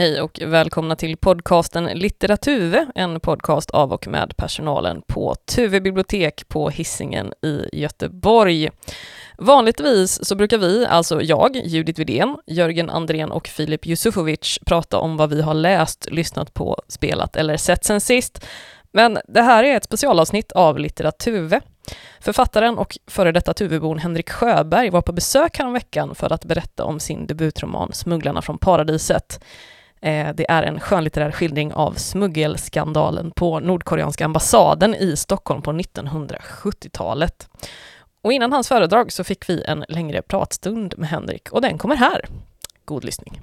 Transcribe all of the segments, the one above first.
Hej och välkomna till podcasten Litteratur, en podcast av och med personalen på Tuve bibliotek på Hisingen i Göteborg. Vanligtvis så brukar vi, alltså jag, Judith Widén, Jörgen Andrén och Filip Jusufovic prata om vad vi har läst, lyssnat på, spelat eller sett sen sist. Men det här är ett specialavsnitt av Litteratur. Författaren och före detta Tuvebon Henrik Sjöberg var på besök häromveckan för att berätta om sin debutroman Smugglarna från paradiset. Eh, det är en skönlitterär skildring av smuggelskandalen på Nordkoreanska ambassaden i Stockholm på 1970-talet. Och innan hans föredrag så fick vi en längre pratstund med Henrik och den kommer här. God lyssning.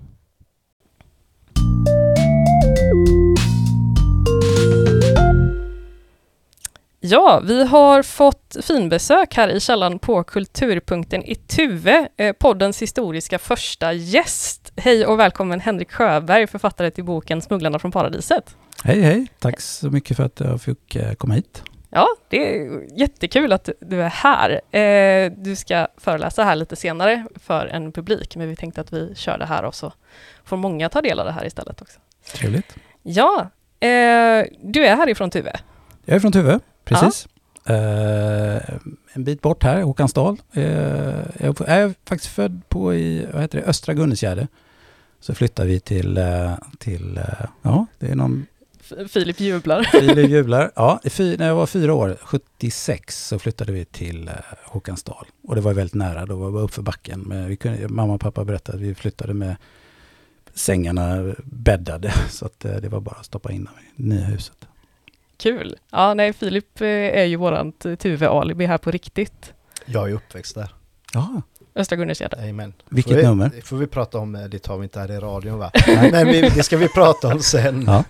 Ja, vi har fått finbesök här i källan på Kulturpunkten i Tuve, eh, poddens historiska första gäst. Hej och välkommen Henrik Sjöberg, författare till boken Smugglarna från paradiset. Hej, hej. Tack så mycket för att jag fick eh, komma hit. Ja, det är jättekul att du är här. Eh, du ska föreläsa här lite senare för en publik, men vi tänkte att vi kör det här och så får många ta del av det här istället också. Trevligt. Ja, du är härifrån Tuve. Jag är från Tuve precis. Ja. Uh, en bit bort här, Håkansdal. Uh, jag är faktiskt född på i, vad heter det, Östra Gunnesgärde. Så flyttade vi till, uh, till ja, det är någon... Filip jublar. Filip jublar. Ja, när jag var fyra år, 76, så flyttade vi till Håkansdal. Och det var väldigt nära, då var vi uppför backen. Men vi kunde, mamma och pappa berättade att vi flyttade med sängarna bäddade, så att det var bara att stoppa in dem i nya huset. Kul! Ja, nej, Filip eh, är ju vårant Tuve-alibi här på riktigt. Jag är uppväxt där. Ja. Östra Gunnersgärde. Jajamän. Vilket får vi, nummer? Det får vi prata om, eh, det tar vi inte här i radion va? Men vi, det ska vi prata om sen. Ja.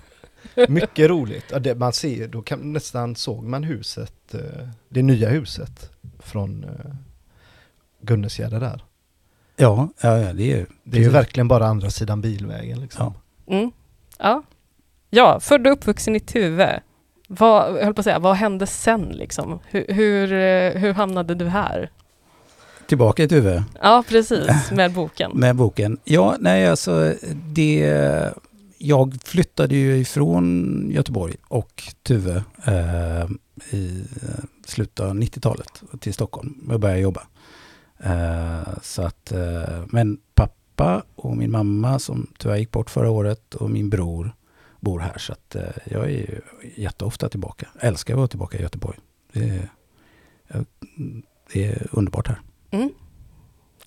Mycket roligt. Ja, det, man ser, då kan, nästan såg man huset, eh, det nya huset från Gunnesgärde där. Ja, ja, det är Det är ju verkligen bara andra sidan bilvägen liksom. Ja. Mm. Ja. ja, född och uppvuxen i Tuve. Vad, jag höll på att säga, vad hände sen liksom? Hur, hur, eh, hur hamnade du här? Tillbaka i Tuve? Ja, precis, med boken. med boken. Ja, nej alltså det... Jag flyttade ju ifrån Göteborg och Tuve eh, i slutet av 90-talet till Stockholm och började jobba. Eh, så att, eh, men pappa och min mamma som tyvärr gick bort förra året och min bror bor här. Så att, eh, jag är ju jätteofta tillbaka. Jag älskar att vara tillbaka i Göteborg. Det är, det är underbart här. Mm.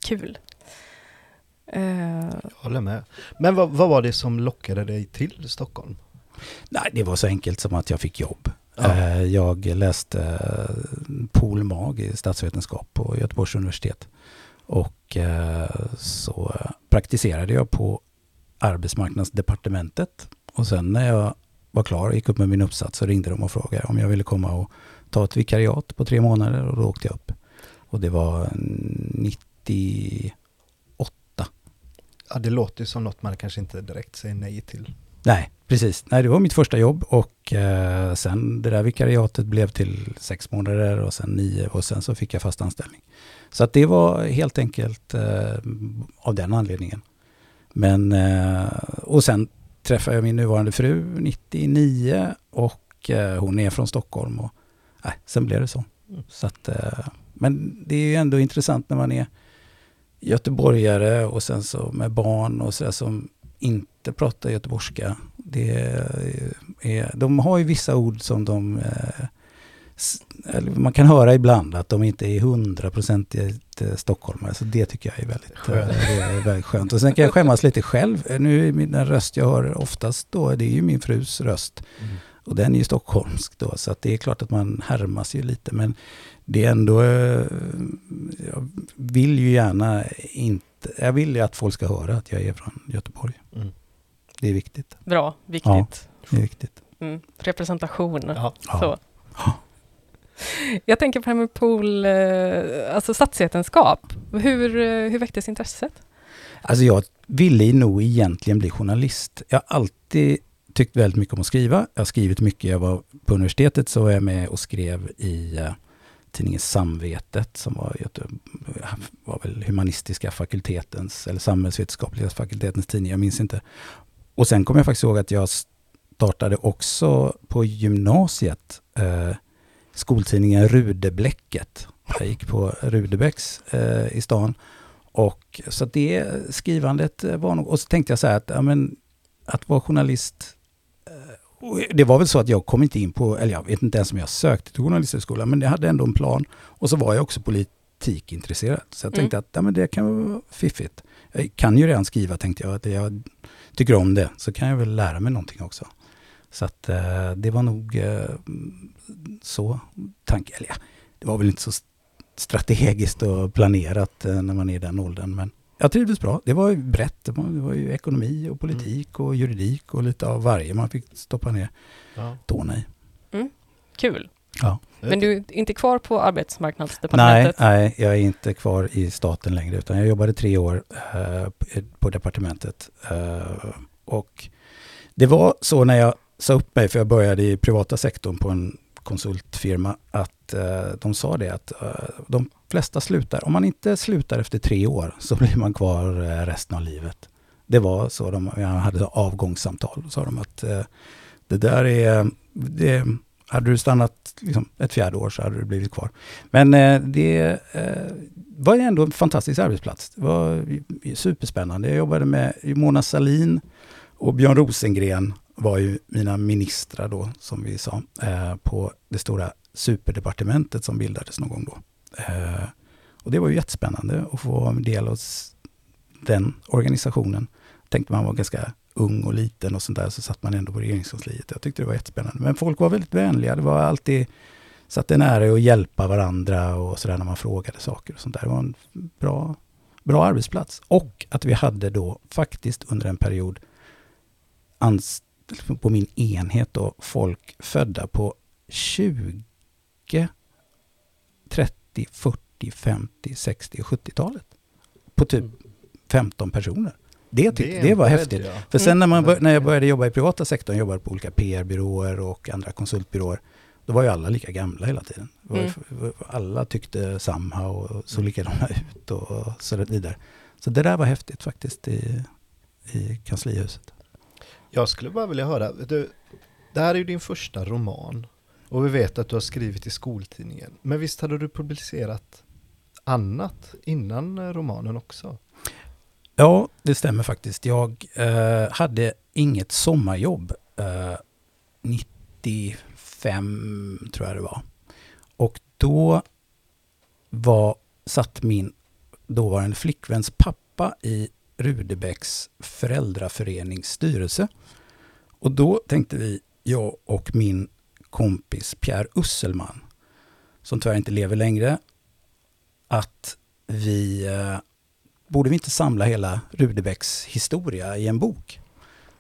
Kul. Uh... Jag håller med. Men vad, vad, var det som lockade dig till Stockholm? Nej, det var så enkelt som att jag fick jobb. Ja. Uh, jag läste Pol Mag i statsvetenskap på Göteborgs universitet. Och så praktiserade jag på arbetsmarknadsdepartementet och sen när jag var klar och gick upp med min uppsats så ringde de och frågade om jag ville komma och ta ett vikariat på tre månader och då åkte jag upp. Och det var 98. Ja, det låter som något man kanske inte direkt säger nej till. Nej, precis. Nej, det var mitt första jobb och eh, sen det där vikariatet blev till sex månader och sen nio och sen så fick jag fast anställning. Så att det var helt enkelt eh, av den anledningen. Men, eh, och sen träffade jag min nuvarande fru 99 och eh, hon är från Stockholm. Och, nej, sen blev det så. Mm. så att, eh, men det är ju ändå intressant när man är göteborgare och sen så med barn och sådär som inte pratar göteborgska. Det är, de har ju vissa ord som de eh, man kan höra ibland att de inte är hundraprocentigt eh, stockholmare. Så det tycker jag är väldigt, skönt. Eh, är väldigt skönt. Och sen kan jag skämmas lite själv. Nu är min röst jag hör oftast då, det är ju min frus röst. Mm. Och den är ju stockholmsk då, så att det är klart att man härmas ju lite. Men det är ändå, eh, jag vill ju gärna inte, jag vill ju att folk ska höra att jag är från Göteborg. Mm. Det är viktigt. Bra, viktigt. Ja, det är viktigt. Mm. Representation. Ja. Så. Ja. Jag tänker på det här med pool, eh, alltså statsvetenskap. Hur, eh, hur väcktes intresset? Alltså jag ville nog egentligen bli journalist. Jag har alltid tyckt väldigt mycket om att skriva. Jag har skrivit mycket. Jag var på universitetet så var jag med och skrev i eh, tidningen Samvetet som var, var väl humanistiska fakultetens eller samhällsvetenskapliga fakultetens tidning. Jag minns inte. och sen kommer jag faktiskt ihåg att jag startade också på gymnasiet eh, skoltidningen Rudebläcket. Jag gick på Rudebecks eh, i stan. Och så det skrivandet var nog, och så tänkte jag så här att, ja, men, att vara journalist det var väl så att jag kom inte in på, eller jag vet inte ens om jag sökte till journalisthögskolan, men jag hade ändå en plan. Och så var jag också politikintresserad. Så jag tänkte mm. att ja, men det kan vara fiffigt. Jag kan ju redan skriva tänkte jag, att jag tycker om det, så kan jag väl lära mig någonting också. Så att eh, det var nog eh, så tanken, eller ja, det var väl inte så strategiskt och planerat eh, när man är i den åldern, men jag trivdes bra. Det var ju brett. Det var, det var ju ekonomi och politik mm. och juridik och lite av varje man fick stoppa ner ja. tårna i. Mm. Kul. Ja. Men du är inte kvar på arbetsmarknadsdepartementet? Nej, nej, jag är inte kvar i staten längre utan jag jobbade tre år eh, på departementet. Eh, och det var så när jag sa upp mig, för jag började i privata sektorn på en konsultfirma, att eh, de sa det att eh, de flesta slutar. Om man inte slutar efter tre år så blir man kvar eh, resten av livet. Det var så de jag hade avgångssamtal. sa de att eh, det där är... Det, hade du stannat liksom ett fjärde år så hade du blivit kvar. Men eh, det eh, var ändå en fantastisk arbetsplats. Det var superspännande. Jag jobbade med Mona Salin och Björn Rosengren var ju mina ministrar då, som vi sa, eh, på det stora superdepartementet som bildades någon gång då. Eh, och det var ju jättespännande att få vara del av den organisationen. Tänkte man var ganska ung och liten och sånt där, så satt man ändå på regeringskansliet. Jag tyckte det var jättespännande. Men folk var väldigt vänliga. Det var alltid satt en ära att hjälpa varandra och sådär när man frågade saker och sånt där. Det var en bra, bra arbetsplats. Och att vi hade då faktiskt under en period på min enhet då, folk födda på 20, 30 30, 40, 50, 60 och 70-talet. På typ 15 mm. personer. Det, tyck, det, det var häftigt. Ja. För sen när, man, mm. när jag började jobba i privata sektorn, jobbade på olika PR-byråer och andra konsultbyråer, då var ju alla lika gamla hela tiden. Mm. Alla tyckte samma och såg likadana ut och så vidare. Så det där var häftigt faktiskt i, i kanslihuset. Jag skulle bara vilja höra, du, det här är ju din första roman. Och vi vet att du har skrivit i skoltidningen. Men visst hade du publicerat annat innan eh, romanen också? Ja, det stämmer faktiskt. Jag eh, hade inget sommarjobb eh, 95, tror jag det var. Och då var, satt min dåvarande flickväns pappa i Rudebecks föräldraförenings styrelse. Och då tänkte vi, jag och min kompis Pierre Usselman, som tyvärr inte lever längre, att vi eh, borde vi inte samla hela Rudebecks historia i en bok?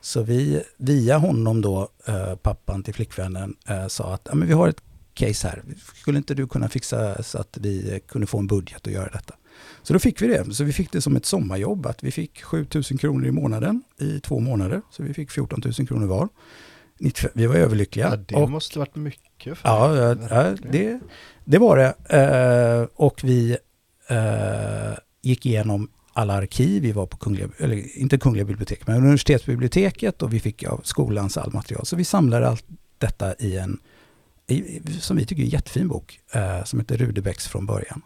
Så vi via honom då, eh, pappan till flickvännen, eh, sa att ja, men vi har ett case här. Skulle inte du kunna fixa så att vi eh, kunde få en budget och göra detta? Så då fick vi det. Så vi fick det som ett sommarjobb, att vi fick 7000 kronor i månaden i två månader. Så vi fick 14 000 kronor var. 95, vi var överlyckliga. Ja, det och, måste varit mycket. För ja, ja, det, det var det. Uh, och vi uh, gick igenom alla arkiv. Vi var på Kungliga, eller inte Kungliga biblioteket, men universitetsbiblioteket och vi fick av skolans all material. Så vi samlade allt detta i en, i, som vi tycker är jättefin bok, uh, som heter Rudebecks från början.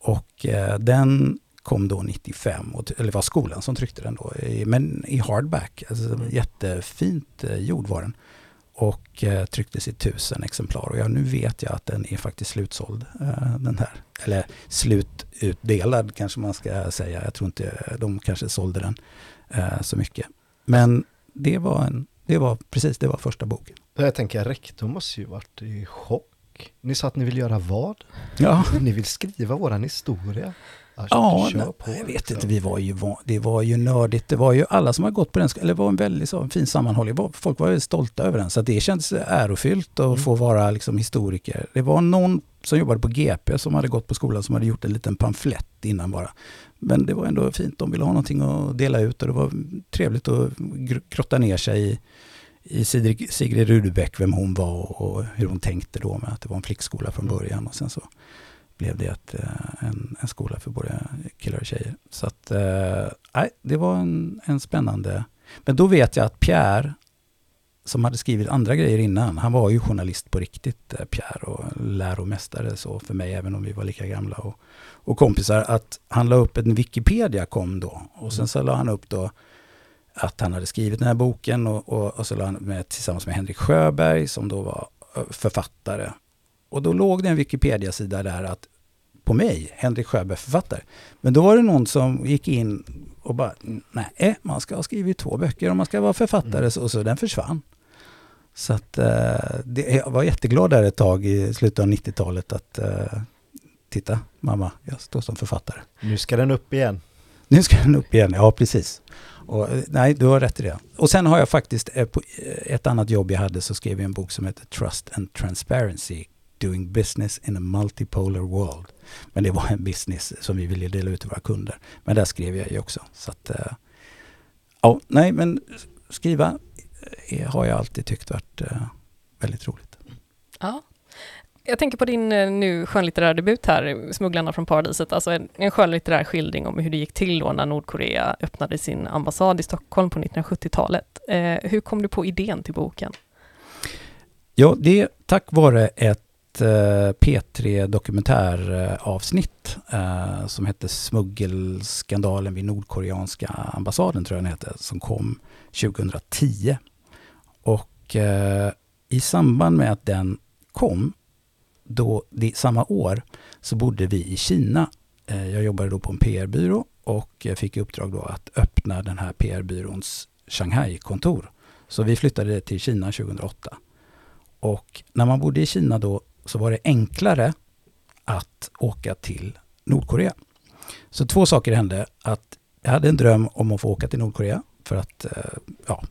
Och den kom då 95, och, eller var skolan som tryckte den då, men i hardback. Alltså, mm. Jättefint eh, gjord var den. Och eh, trycktes i tusen exemplar. Och ja, nu vet jag att den är faktiskt slutsåld, eh, den här. Eller slututdelad kanske man ska säga. Jag tror inte de kanske sålde den eh, så mycket. Men det var, en, det var precis, det var första boken. Jag tänker, rektorn måste ju varit i chock. Ni sa att ni vill göra vad? Ja. Ni vill skriva våran historia. Ja, nej, jag vet inte. Vi var ju, det var ju nördigt. Det var ju alla som har gått på den, eller var en väldigt så, fin sammanhållning. Folk var väldigt stolta över den. Så det kändes ärofyllt att mm. få vara liksom, historiker. Det var någon som jobbade på GP som hade gått på skolan som hade gjort en liten pamflett innan bara. Men det var ändå fint. De ville ha någonting att dela ut och det var trevligt att grotta ner sig i Sigrid, Sigrid Rudebeck, vem hon var och hur hon tänkte då med att det var en flickskola från början. Och sen så blev det ett, eh, en, en skola för både killar och tjejer. Så att, eh, nej, det var en, en spännande Men då vet jag att Pierre, som hade skrivit andra grejer innan, han var ju journalist på riktigt, eh, Pierre, och läromästare så för mig, även om vi var lika gamla och, och kompisar, att han la upp en Wikipedia kom då. Och sen så la han upp då att han hade skrivit den här boken och, och, och så la han med, tillsammans med Henrik Sjöberg som då var författare. Och då låg det en Wikipedia-sida där att på mig, Henrik Sjöberg författare. Men då var det någon som gick in och bara, nej, man ska ha skrivit två böcker om man ska vara författare, mm. så, så den försvann. Så att eh, det, jag var jätteglad där ett tag i slutet av 90-talet att eh, titta mamma, jag står som författare. Nu ska den upp igen. Nu ska den upp igen, ja precis. Och, eh, nej, du har rätt i det. Och sen har jag faktiskt, eh, på eh, ett annat jobb jag hade så skrev jag en bok som heter Trust and Transparency Doing Business in a Multipolar World. Men det var en business som vi ville dela ut till våra kunder. Men där skrev jag ju också. Så att, eh, ja, nej men skriva har jag alltid tyckt varit väldigt roligt. Ja, jag tänker på din eh, nu skönlitterära debut här, Smugglarna från paradiset, alltså en, en skönlitterär skildring om hur det gick till då när Nordkorea öppnade sin ambassad i Stockholm på 1970-talet. Eh, hur kom du på idén till boken? Ja, det är tack vare ett eh, P3 dokumentäravsnitt eh, eh, som hette Smuggelskandalen vid Nordkoreanska ambassaden, tror jag den hette, som kom 2010. Och eh, i samband med att den kom då, det, samma år så bodde vi i Kina. Eh, jag jobbade då på en PR-byrå och eh, fick i uppdrag då att öppna den här PR-byråns Shanghai-kontor. Så vi flyttade till Kina 2008. Och när man bodde i Kina då så var det enklare att åka till Nordkorea. Så två saker hände. Att jag hade en dröm om att få åka till Nordkorea för att, eh, ja,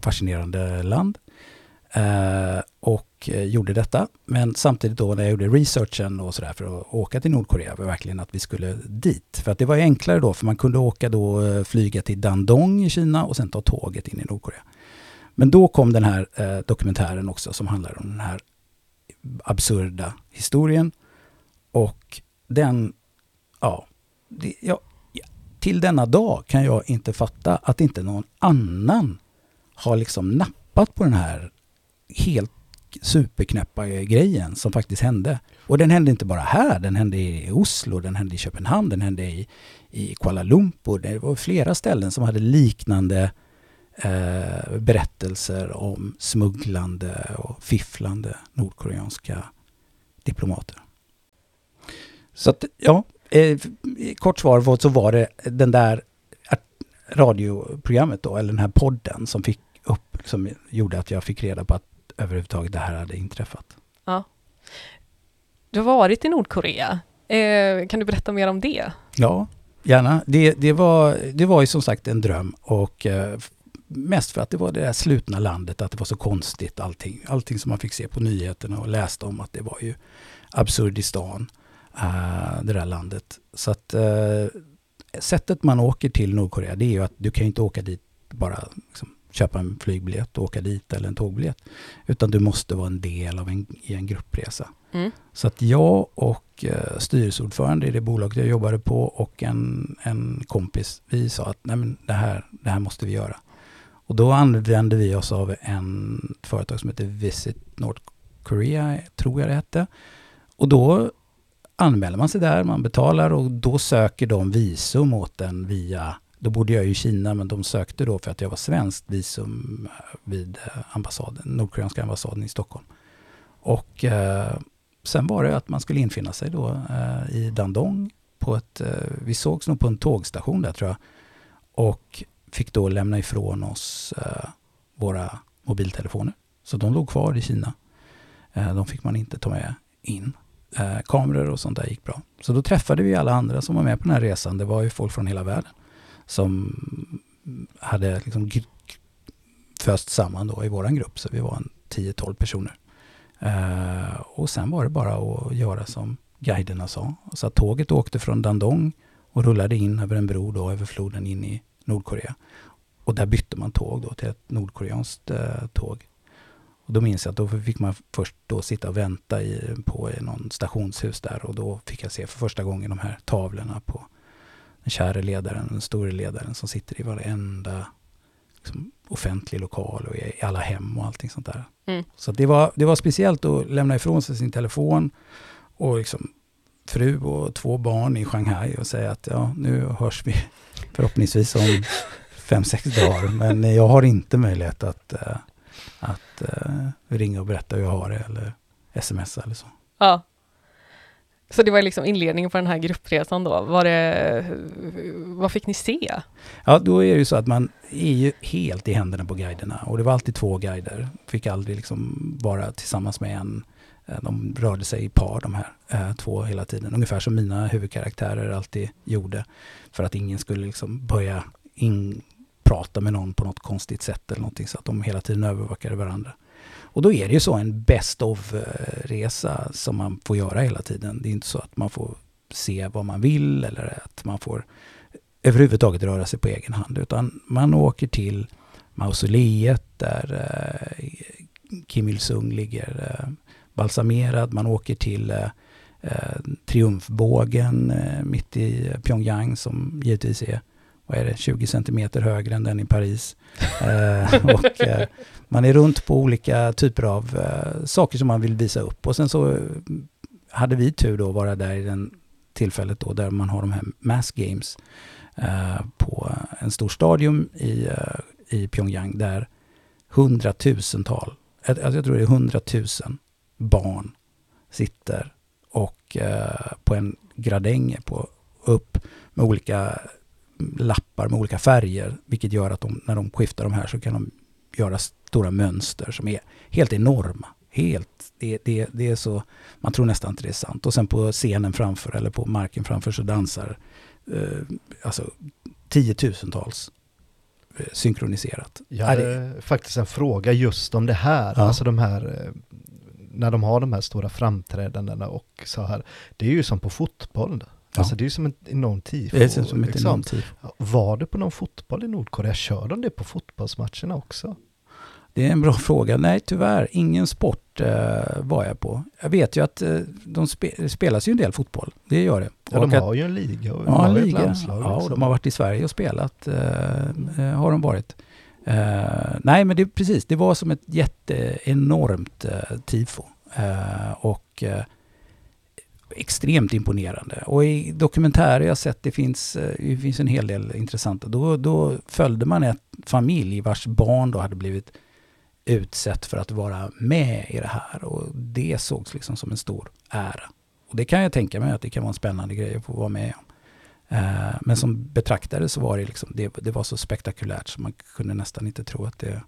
fascinerande land. Eh, och och eh, gjorde detta. Men samtidigt då när jag gjorde researchen och sådär för att åka till Nordkorea var verkligen att vi skulle dit. För att det var enklare då för man kunde åka då eh, flyga till Dandong i Kina och sen ta tåget in i Nordkorea. Men då kom den här eh, dokumentären också som handlar om den här absurda historien. Och den, ja, det, ja, till denna dag kan jag inte fatta att inte någon annan har liksom nappat på den här helt superknäppa grejen som faktiskt hände. Och den hände inte bara här, den hände i Oslo, den hände i Köpenhamn, den hände i, i Kuala Lumpur. Det var flera ställen som hade liknande eh, berättelser om smugglande och fifflande nordkoreanska diplomater. Så att, ja, eh, kort svar så var det den där radioprogrammet då, eller den här podden som fick upp, som gjorde att jag fick reda på att överhuvudtaget det här hade inträffat. Ja. Du har varit i Nordkorea. Eh, kan du berätta mer om det? Ja, gärna. Det, det, var, det var ju som sagt en dröm och eh, mest för att det var det där slutna landet, att det var så konstigt allting. Allting som man fick se på nyheterna och läste om att det var ju Absurdistan, uh, det där landet. Så att uh, sättet man åker till Nordkorea, det är ju att du kan inte åka dit bara liksom, köpa en flygbiljett och åka dit eller en tågbiljett. Utan du måste vara en del av en, i en gruppresa. Mm. Så att jag och eh, styrelseordförande i det bolaget jag jobbade på och en, en kompis, vi sa att Nej, men det, här, det här måste vi göra. Och då använde vi oss av en, ett företag som heter Visit North Korea, tror jag det hette. Och då anmäler man sig där, man betalar och då söker de visum åt en via då bodde jag i Kina men de sökte då för att jag var svenskt visum eh, vid eh, ambassaden, Nordkoreanska ambassaden i Stockholm. Och eh, sen var det att man skulle infinna sig då eh, i Dandong på ett, eh, vi sågs nog på en tågstation där tror jag. Och fick då lämna ifrån oss eh, våra mobiltelefoner. Så de låg kvar i Kina. Eh, de fick man inte ta med in. kameror och sånt där gick bra. Så då träffade vi alla andra som var med på den här resan. Det var ju folk från hela världen som hade liksom föst samman då i vår grupp. Så vi var en 10-12 personer. Uh, och sen var det bara att göra som guiderna sa. Så att tåget åkte från Dandong och rullade in över en bro då över floden in i Nordkorea. Och där bytte man tåg då till ett nordkoreanskt uh, tåg. Och då minns jag att då fick man först då sitta och vänta i, på i någon stationshus där och då fick jag se för första gången de här tavlorna på den käre ledaren, den store ledaren som sitter i varenda liksom, offentlig lokal och i alla hem och allting sånt där. Mm. Så det var, det var speciellt att lämna ifrån sig sin telefon och liksom fru och två barn i Shanghai och säga att ja, nu hörs vi förhoppningsvis om fem, sex dagar. Men jag har inte möjlighet att, uh, att uh, ringa och berätta hur jag har det eller smsa eller så. Ja. Så det var liksom inledningen på den här gruppresan då. Var det, vad fick ni se? Ja, då är det ju så att man är ju helt i händerna på guiderna. Och det var alltid två guider. Fick aldrig liksom vara tillsammans med en. Eh, de rörde sig i par de här eh, två hela tiden. Ungefär som mina huvudkaraktärer alltid gjorde. För att ingen skulle liksom börja in, prata med någon på något konstigt sätt eller någonting. Så att de hela tiden övervakade varandra. Och då är det ju så en best of-resa som man får göra hela tiden. Det är inte så att man får se vad man vill eller att man får överhuvudtaget röra sig på egen hand. Utan man åker till mausoleet där eh, Kim Il-Sung ligger eh, balsamerad. Man åker till eh, eh triumfbågen eh, mitt i Pyongyang som givetvis är vad är det, 20 centimeter högre än den i Paris. Eh, och eh, man är runt på olika typer av eh, saker som man vill visa upp. Och sen så eh, hade vi tur då att vara där i den tillfället då där man har de här Mass Games på en stor stadion i, i Pyongyang där hundratusental, jag, alltså jag tror det är hundratusen barn sitter och på en gradäng på, upp med olika lappar med olika färger, vilket gör att de, när de skiftar de här så kan de göra stora mönster som är helt enorma. Helt, det, det, det är så, man tror nästan inte det är sant. Och sen på scenen framför eller på marken framför så dansar eh, alltså tiotusentals eh, synkroniserat. Jag hade faktiskt en fråga just om det här, ja. alltså de här eh, när de har de här stora framträdandena och så här. Det är ju som på fotboll. Ja. Alltså det är ju som ett enormt tifo. Det är som ett liksom. enormt tifo. Var det på någon fotboll i Nordkorea? Kör de det på fotbollsmatcherna också? Det är en bra fråga. Nej, tyvärr, ingen sport eh, var jag på. Jag vet ju att eh, de spe, spelas ju en del fotboll. Det gör det. Ja, de har att, ju en liga och ja, en liga. Landslag, ja, och de har varit i Sverige och spelat. Eh, eh har de varit. Eh, nej, men det precis. Det var som ett jätteenormt eh, tifo. Eh, och extremt imponerande. Och i dokumentärer jag sett, det finns, det finns en hel del intressanta. Då, då följde man ett familj vars barn då hade blivit utsett för att vara med i det här. Och det sågs liksom som en stor ära. Och det kan jag tänka mig att det kan vara en spännande grej att få vara med om. Eh, men som betraktare så var det, liksom, det, det, var så spektakulärt så man kunde nästan inte tro att det,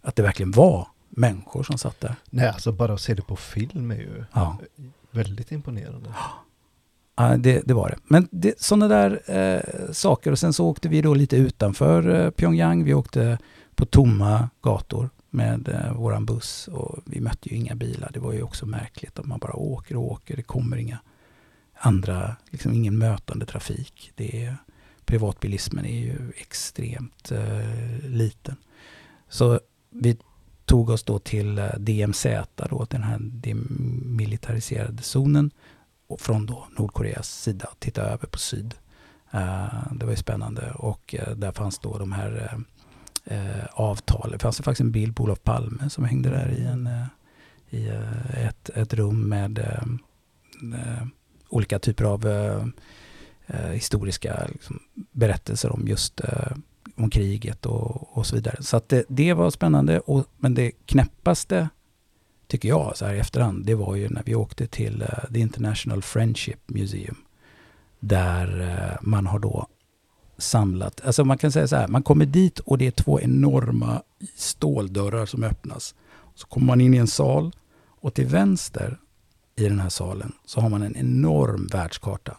att det verkligen var människor som satt där. Nej, alltså bara att se det på film är ju ja väldigt imponerande. Ja, det, det var det. Men det, sådana där eh, saker. Och sen så åkte vi då lite utanför eh, Pyongyang. Vi åkte på tomma gator med eh, våran buss och vi mötte ju inga bilar. Det var ju också märkligt att man bara åker och åker. Det kommer inga andra, liksom ingen mötande trafik. Det är, privatbilismen är ju extremt eh, liten. Så vi tog oss då till eh, DMZ, då, den här demilitariserade zonen och från då Nordkoreas sida och titta över på syd. Uh, det var ju spännande och uh, där fanns då de här uh. Det fanns faktiskt en bild på Olof Palme som hängde där i, en, i ett, ett rum med olika typer av historiska liksom, berättelser om just om kriget och, och så vidare. Så att det, det var spännande. Och, men det knäppaste, tycker jag, så här i efterhand, det var ju när vi åkte till uh, The International Friendship Museum. Där uh, man har då samlat. Alltså man kan säga så här, man kommer dit och det är två enorma ståldörrar som öppnas. Så kommer man in i en sal och till vänster i den här salen så har man en enorm världskarta.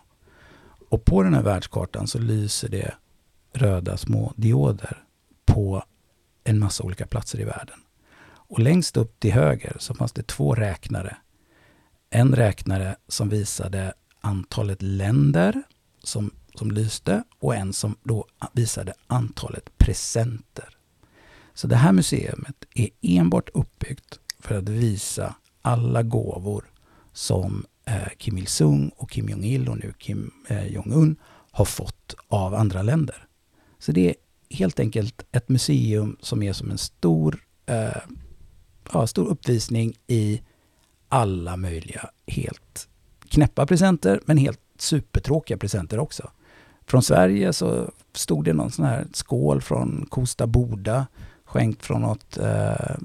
Och på den här världskartan så lyser det röda små dioder på en massa olika platser i världen. Och längst upp till höger så fanns det två räknare. En räknare som visade antalet länder som som lyste och en som då visade antalet presenter. Så det här museet är enbart uppbyggt för att visa alla gåvor som eh, Kim Il-Sung och Kim Jong-Il och nu Kim eh, Jong-Un har fått av andra länder. Så det är helt enkelt ett museum som är som en stor, eh, ja, stor uppvisning i alla möjliga helt knäppa presenter, men helt supertråkiga presenter också. Från Sverige så stod det någon sån här skål från Kosta Boda skänkt från något eh,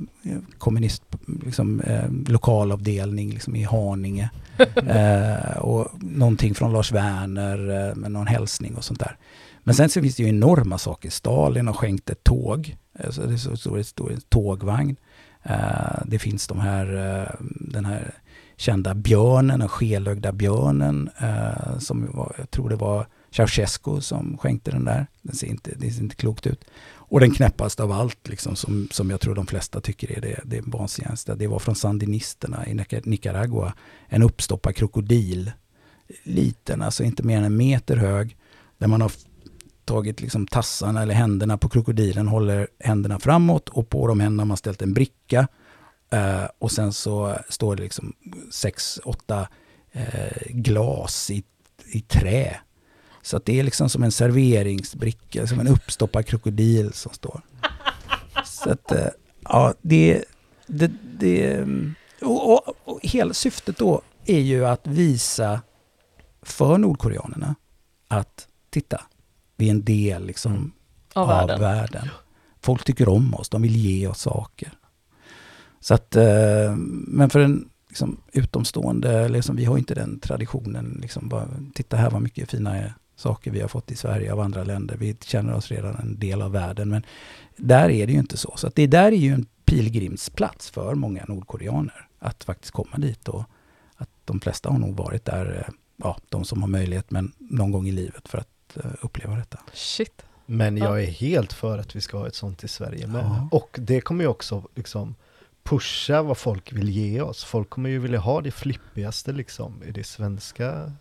kommunist, liksom, eh, lokalavdelning liksom, i Haninge. eh, och någonting från Lars Werner eh, med någon hälsning och sånt där. Men sen så finns det ju enorma saker. Stalin har skänkt ett tåg. Alltså det står en stor tågvagn. Eh, det finns de här, eh, den här kända björnen, den skelögda björnen, eh, som var, jag tror det var Ceausescu som skänkte den där. Den ser inte, det ser inte klokt ut. Och den knäppaste av allt, liksom, som, som jag tror de flesta tycker är det, det vansinnigaste, det var från sandinisterna i Nicaragua. En uppstoppad krokodil. Liten, alltså inte mer än en meter hög. Där man har tagit liksom tassarna eller händerna på krokodilen, håller händerna framåt och på de händerna har man ställt en bricka. Eh, och sen så står det liksom sex, åtta eh, glas i, i trä så att det är liksom som en serveringsbricka, som en uppstoppad krokodil som står. Så att, eh, ja, det... det, det och, och, och hela syftet då är ju att visa för nordkoreanerna att titta, vi är en del liksom mm. av, av världen. världen. Folk tycker om oss, de vill ge oss saker. Så att, eh, men för en liksom, utomstående, liksom, vi har inte den traditionen. Liksom, bara, titta här vad mycket fina saker vi har fått i Sverige av andra länder. Vi känner oss redan en del av världen. Men där är det ju inte så. Så det där är ju en pilgrimsplats för många nordkoreaner. Att faktiskt komma dit. Och att de flesta har nog varit där, eh, ja, de som har möjlighet, men någon gång i livet för att uh, uppleva detta. Shit. Men jag är helt för att vi ska ha ett sånt i Sverige med. Ja. Och det kommer ju också liksom pusha vad folk vill ge oss. Folk kommer ju vilja ha det flippigaste liksom i det svenska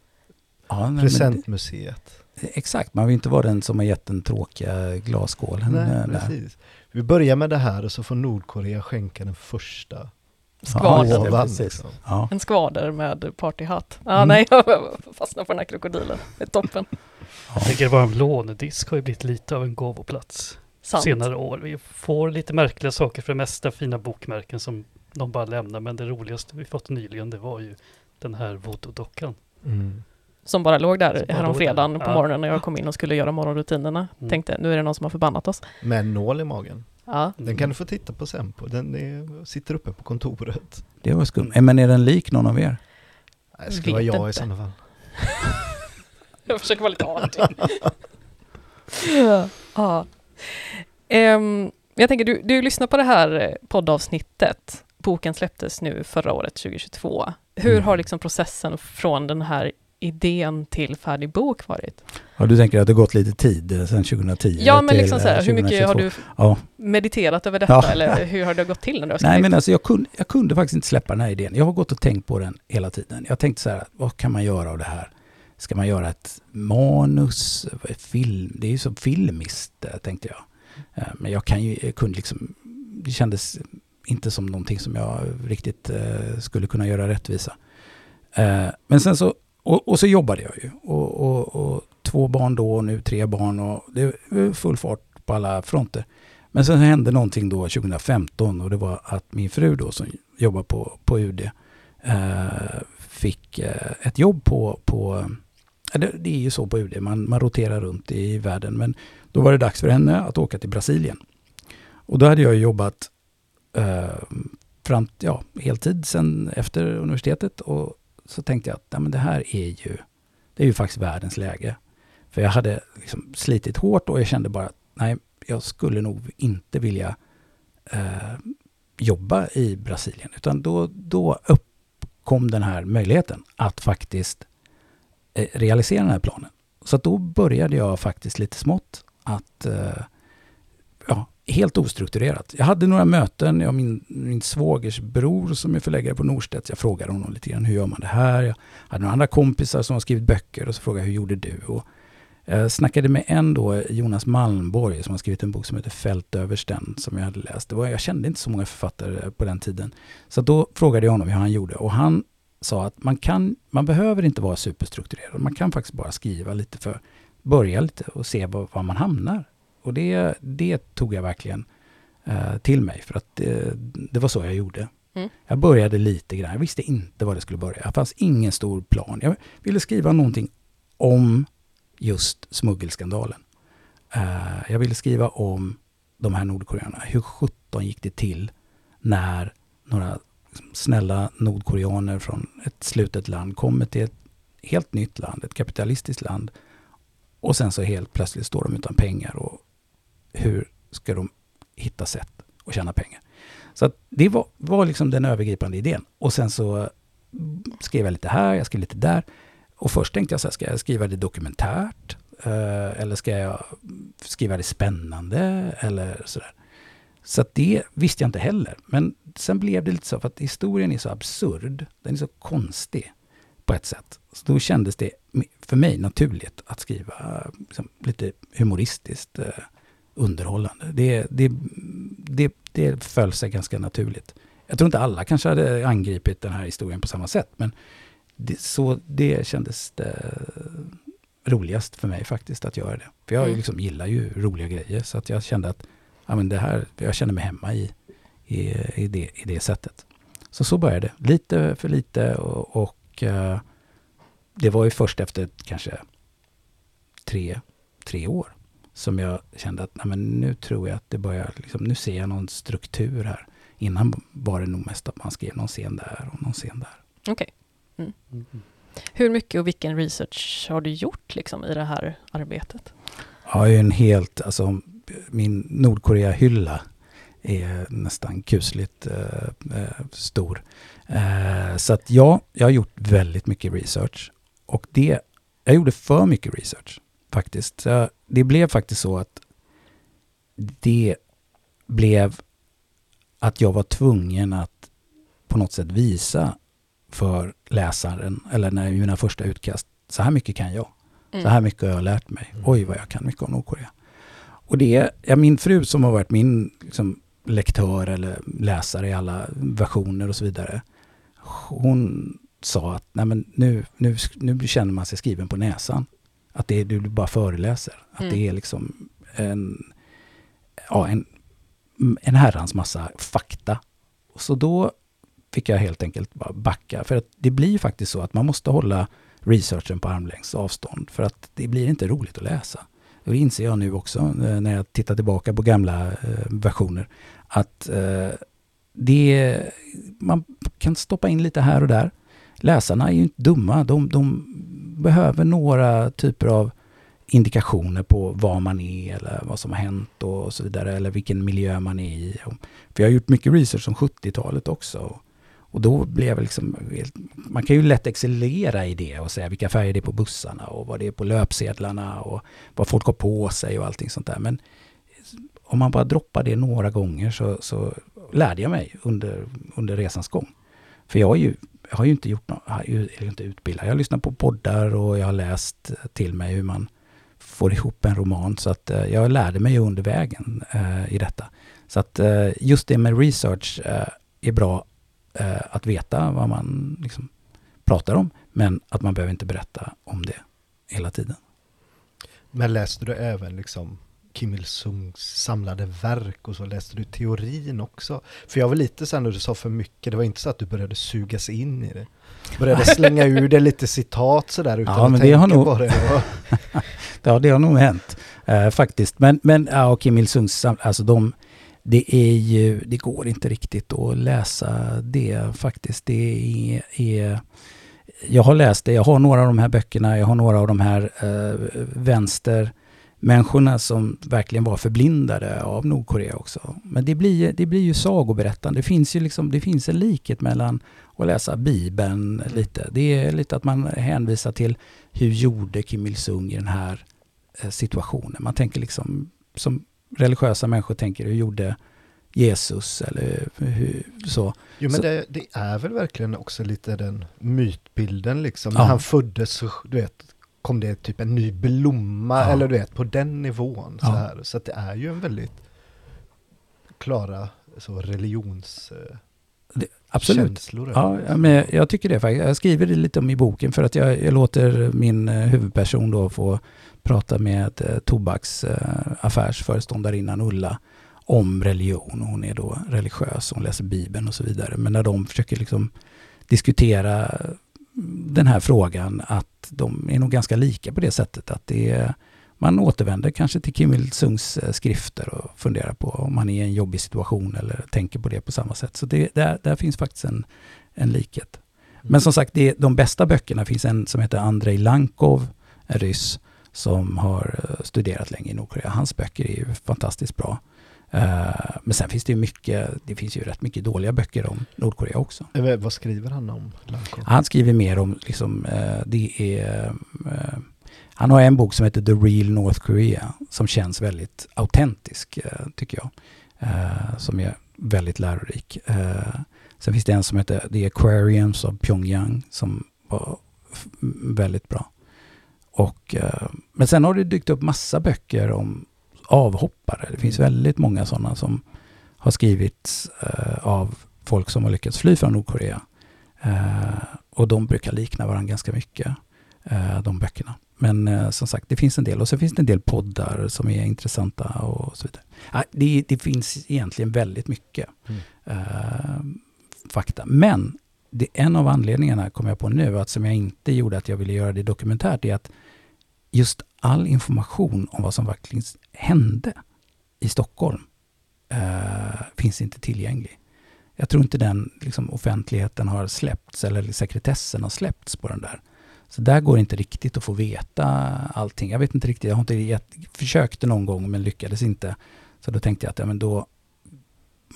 ja, nej, presentmuseet. Det, exakt, man vill inte vara den som har gett den tråkiga glasskålen. Nej, precis. Vi börjar med det här och så får Nordkorea skänka den första Skvader. Ja, liksom. ja. En skvader med partyhatt. Ah, mm. Nej, jag fastnar på den här krokodilen. Det är toppen. Jag tänker bara en lånedisk har ju blivit lite av en gåvoplats Sant. senare år. Vi får lite märkliga saker för det mesta, fina bokmärken som de bara lämnar. Men det roligaste vi fått nyligen, det var ju den här voodoo-dockan. Mm som bara låg där häromfredagen på morgonen när jag kom in och skulle göra morgonrutinerna. Mm. Tänkte, nu är det någon som har förbannat oss. Med en nål i magen. Ja. Den kan du få titta på sen, på. den är, sitter uppe på kontoret. Det var skumt. Men är den lik någon av er? Det skulle vara jag inte. i sådana fall. jag försöker vara lite artig. ja. Um, jag tänker, du, du lyssnar på det här poddavsnittet. Boken släpptes nu förra året, 2022. Hur mm. har liksom processen från den här idén till färdig bok varit? Ja, du tänker att det gått lite tid eh, sedan 2010? Ja, men liksom så här, hur mycket har du ja. mediterat över detta? Ja. Eller hur har det gått till när du har? Nej, men alltså jag kunde, jag kunde faktiskt inte släppa den här idén. Jag har gått och tänkt på den hela tiden. Jag tänkte så här, vad kan man göra av det här? Ska man göra ett manus, ett film? Det är ju så filmiskt, eh, tänkte jag. Eh, men jag kan ju, jag kunde liksom, det kändes inte som någonting som jag riktigt eh, skulle kunna göra rättvisa. Men sen så och, och, så jobbade jag ju. Och, och, och, två barn då och nu tre barn och det var full fart på alla fronter. Men sen hände någonting då 2015 och det var att min fru då som jobbar på, på UD eh, fick eh, ett jobb på, på det, det, är ju så på UD, man, man roterar runt i världen. Men då var det dags för henne att åka till Brasilien. Och då hade jag jobbat eh, fram, ja, heltid sen efter universitetet och så tänkte jag att ja, men det här är ju, det är ju faktiskt världens läge. För jag hade liksom slitit hårt och jag kände bara att nej, jag skulle nog inte vilja eh, jobba i Brasilien. Utan då, då uppkom den här möjligheten att faktiskt Eh, realisera den här planen. Så då började jag faktiskt lite smått att eh, ja, helt ostrukturerat. Jag hade några möten, jag min, min svågers bror som är förläggare på Norstedts. Jag frågade honom lite grann, hur gör man det här? Jag hade några andra kompisar som har skrivit böcker och så frågade jag, hur gjorde du? Och jag snackade med en då, Jonas Malmborg, som har skrivit en bok som heter Fältöversten, som jag hade läst. Det var, jag kände inte så många författare på den tiden. Så då frågade jag honom hur han gjorde och han sa att man, kan, man behöver inte vara superstrukturerad. Man kan faktiskt bara skriva lite för, börja lite och se var, var man hamnar. Och det, det tog jag verkligen eh, till mig för att det, det, var så jag gjorde. Mm. Jag började lite grann, jag visste inte var det skulle börja. Det fanns ingen stor plan. Jag ville skriva någonting om just smuggelskandalen. Uh, jag ville skriva om de här nordkoreanerna. Hur sjutton gick det till när några snälla nordkoreaner från ett slutet land kommer till ett helt nytt land, ett kapitalistiskt land. Och sen så helt plötsligt står de utan pengar och hur ska de hitta sätt att tjäna pengar? Så det var, var liksom den övergripande idén. Och sen så skrev jag lite här, jag skrev lite där. Och först tänkte jag så här, ska jag skriva det dokumentärt? Eh, eller ska jag skriva det spännande? Eller sådär. Så det visste jag inte heller. Men sen blev det lite så, för att historien är så absurd. Den är så konstig på ett sätt. Så då kändes det för mig naturligt att skriva liksom, lite humoristiskt eh, underhållande. Det, det, det, det föll sig ganska naturligt. Jag tror inte alla kanske hade angripit den här historien på samma sätt, men det, så det kändes det roligast för mig faktiskt att göra det. För jag mm. liksom gillar ju roliga grejer, så att jag kände att ja, men det här, jag känner mig hemma i, i, i, det, i det sättet. Så så började det. Lite för lite och, och uh, det var ju först efter kanske tre, tre år som jag kände att nej, men nu tror jag att det börjar, liksom, nu ser jag någon struktur här. Innan var det nog mest att man skrev någon scen där och någon scen där. Okej. Okay. Mm. Mm. Hur mycket och vilken research har du gjort liksom, i det här arbetet? Ja, en helt, alltså min Nordkorea-hylla är nästan kusligt eh, eh, stor. Eh, så att ja, jag har gjort väldigt mycket research. Och det, jag gjorde för mycket research faktiskt. Så det blev faktiskt så att det blev att jag var tvungen att på något sätt visa för läsaren, eller när mina första utkast, så här mycket kan jag. Mm. Så här mycket har jag lärt mig. Mm. Oj, vad jag kan mycket om Nordkorea. Och det, ja, min fru som har varit min liksom, lektör eller läsare i alla versioner och så vidare. Hon sa att Nej, men nu, nu, nu känner man sig skriven på näsan. Att det är, du bara föreläser. Att mm. det är liksom en, ja, en, en herrans massa fakta. Så då fick jag helt enkelt bara backa. För att det blir faktiskt så att man måste hålla researchen på armlängds avstånd. För att det blir inte roligt att läsa. Och det inser jag nu också eh, när jag tittar tillbaka på gamla eh, versioner. Att eh, det, man kan stoppa in lite här och där. Läsarna är ju inte dumma. De, de behöver några typer av indikationer på var man är eller vad som har hänt och så vidare. Eller vilken miljö man är i. För jag har gjort mycket research om 70-talet också. Och då blev liksom, man kan ju lätt excellera i det och säga vilka färger det är på bussarna och vad det är på löpsedlarna och vad folk har på sig och allting sånt där. Men om man bara droppar det några gånger så, så lärde jag mig under, under resans gång. För jag har ju, jag har ju inte gjort något, jag är inte utbildad. Jag har lyssnat på poddar och jag har läst till mig hur man får ihop en roman. Så att eh, jag lärde mig under vägen eh, i detta. Så att eh, just det med research eh, är bra eh, att veta vad man liksom pratar om. Men att man behöver inte berätta om det hela tiden. Men läste du även liksom Kim Il-Sungs samlade verk och så läste du teorin också? För jag var lite så när du sa för mycket, det var inte så att du började sugas in i det. Började slänga ur det lite citat sådär utan ja, att men tänka det har nog, på det. ja, det har nog hänt eh, faktiskt. Men, men ja, Kim Il-Sungs, alltså de, det är ju, det går inte riktigt att läsa det faktiskt. Det är, är jag har läst det, jag har några av de här böckerna, jag har några av de här eh, vänstermänniskorna som verkligen var förblindade av Nordkorea också. Men det blir, det blir ju sagoberättande. Det finns ju liksom, det finns en likhet mellan att läsa Bibeln lite. Det är lite att man hänvisar till hur gjorde Kim Il-Sung i den här eh, situationen. Man tänker liksom som religiösa människor tänker, hur gjorde Jesus eller hur, så. Jo men det, det, är väl verkligen också lite den mytbilden liksom. Ja. När han föddes så, du vet, kom det typ en ny blomma ja. eller du vet, på den nivån. Så, ja. här. så att det är ju en väldigt klara så religions... Det, absolut. Känslor, ja, men jag tycker det faktiskt. Jag skriver det lite om i boken för att jag, jag låter min eh, huvudperson då få pratade med eh, tobaksaffärsföreståndarinnan Ulla om religion. Hon är då religiös, hon läser Bibeln och så vidare. Men när de försöker liksom diskutera den här frågan att de är nog ganska lika på det sättet att det är, man återvänder kanske till Kim Il-Sungs eh, skrifter och funderar på om man är i en jobbig situation eller tänker på det på samma sätt. Så det, där, där finns faktiskt en, en likhet. Men mm. som sagt, det, de bästa böckerna finns en som heter Andrei Lankov, en ryss, som har eh, studerat länge i Nordkorea. Hans böcker är ju fantastiskt bra. Uh, men sen finns det ju mycket, det finns ju rätt mycket dåliga böcker om Nordkorea också. Eh, vad skriver han om? Han skriver mer om, liksom, det är han har en bok som heter The Real North Korea som känns väldigt autentisk, tycker jag. som är väldigt lärorik. sen finns det en som heter The Aquariums of Pyongyang som var väldigt bra. Och, men sen har det dykt upp massa böcker om avhoppare. Det finns mm. väldigt många sådana som har skrivits eh, av folk som har lyckats fly från Nordkorea. Eh, och de brukar likna varandra ganska mycket, eh, de böckerna. Men eh, som sagt, det finns en del. Och så finns det en del poddar som är intressanta och så vidare. det, det finns egentligen väldigt mycket mm. Eh, fakta. Men det, en av anledningarna, kommer jag på nu, att som jag inte gjorde att jag ville göra det dokumentärt, är att just all information om vad som verkligen hände i Stockholm eh, finns inte tillgänglig. Jag tror inte den liksom, offentligheten har släppts eller sekretessen har släppts på den där. Så där går det inte riktigt att få veta allting. Jag vet inte riktigt, jag har inte gett, försökte någon gång men lyckades inte. Så då tänkte jag att ja, men då,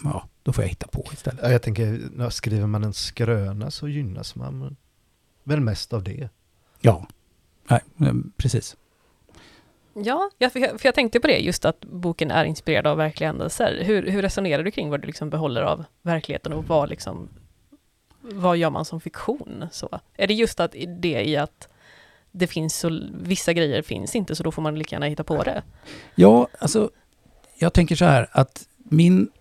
ja, då får jag hitta på istället. Ja, jag tänker, skriver man en skröna så gynnas man väl mest av det? Ja, Nej, precis. Ja, för jag, för jag tänkte på det, just att boken är inspirerad av verkliga händelser. Hur, hur resonerar du kring vad du liksom behåller av verkligheten och vad, liksom, vad gör man som fiktion? Så, är det just att det i att det finns så, vissa grejer finns inte, så då får man lika gärna hitta på det? Ja, alltså, jag tänker så här att min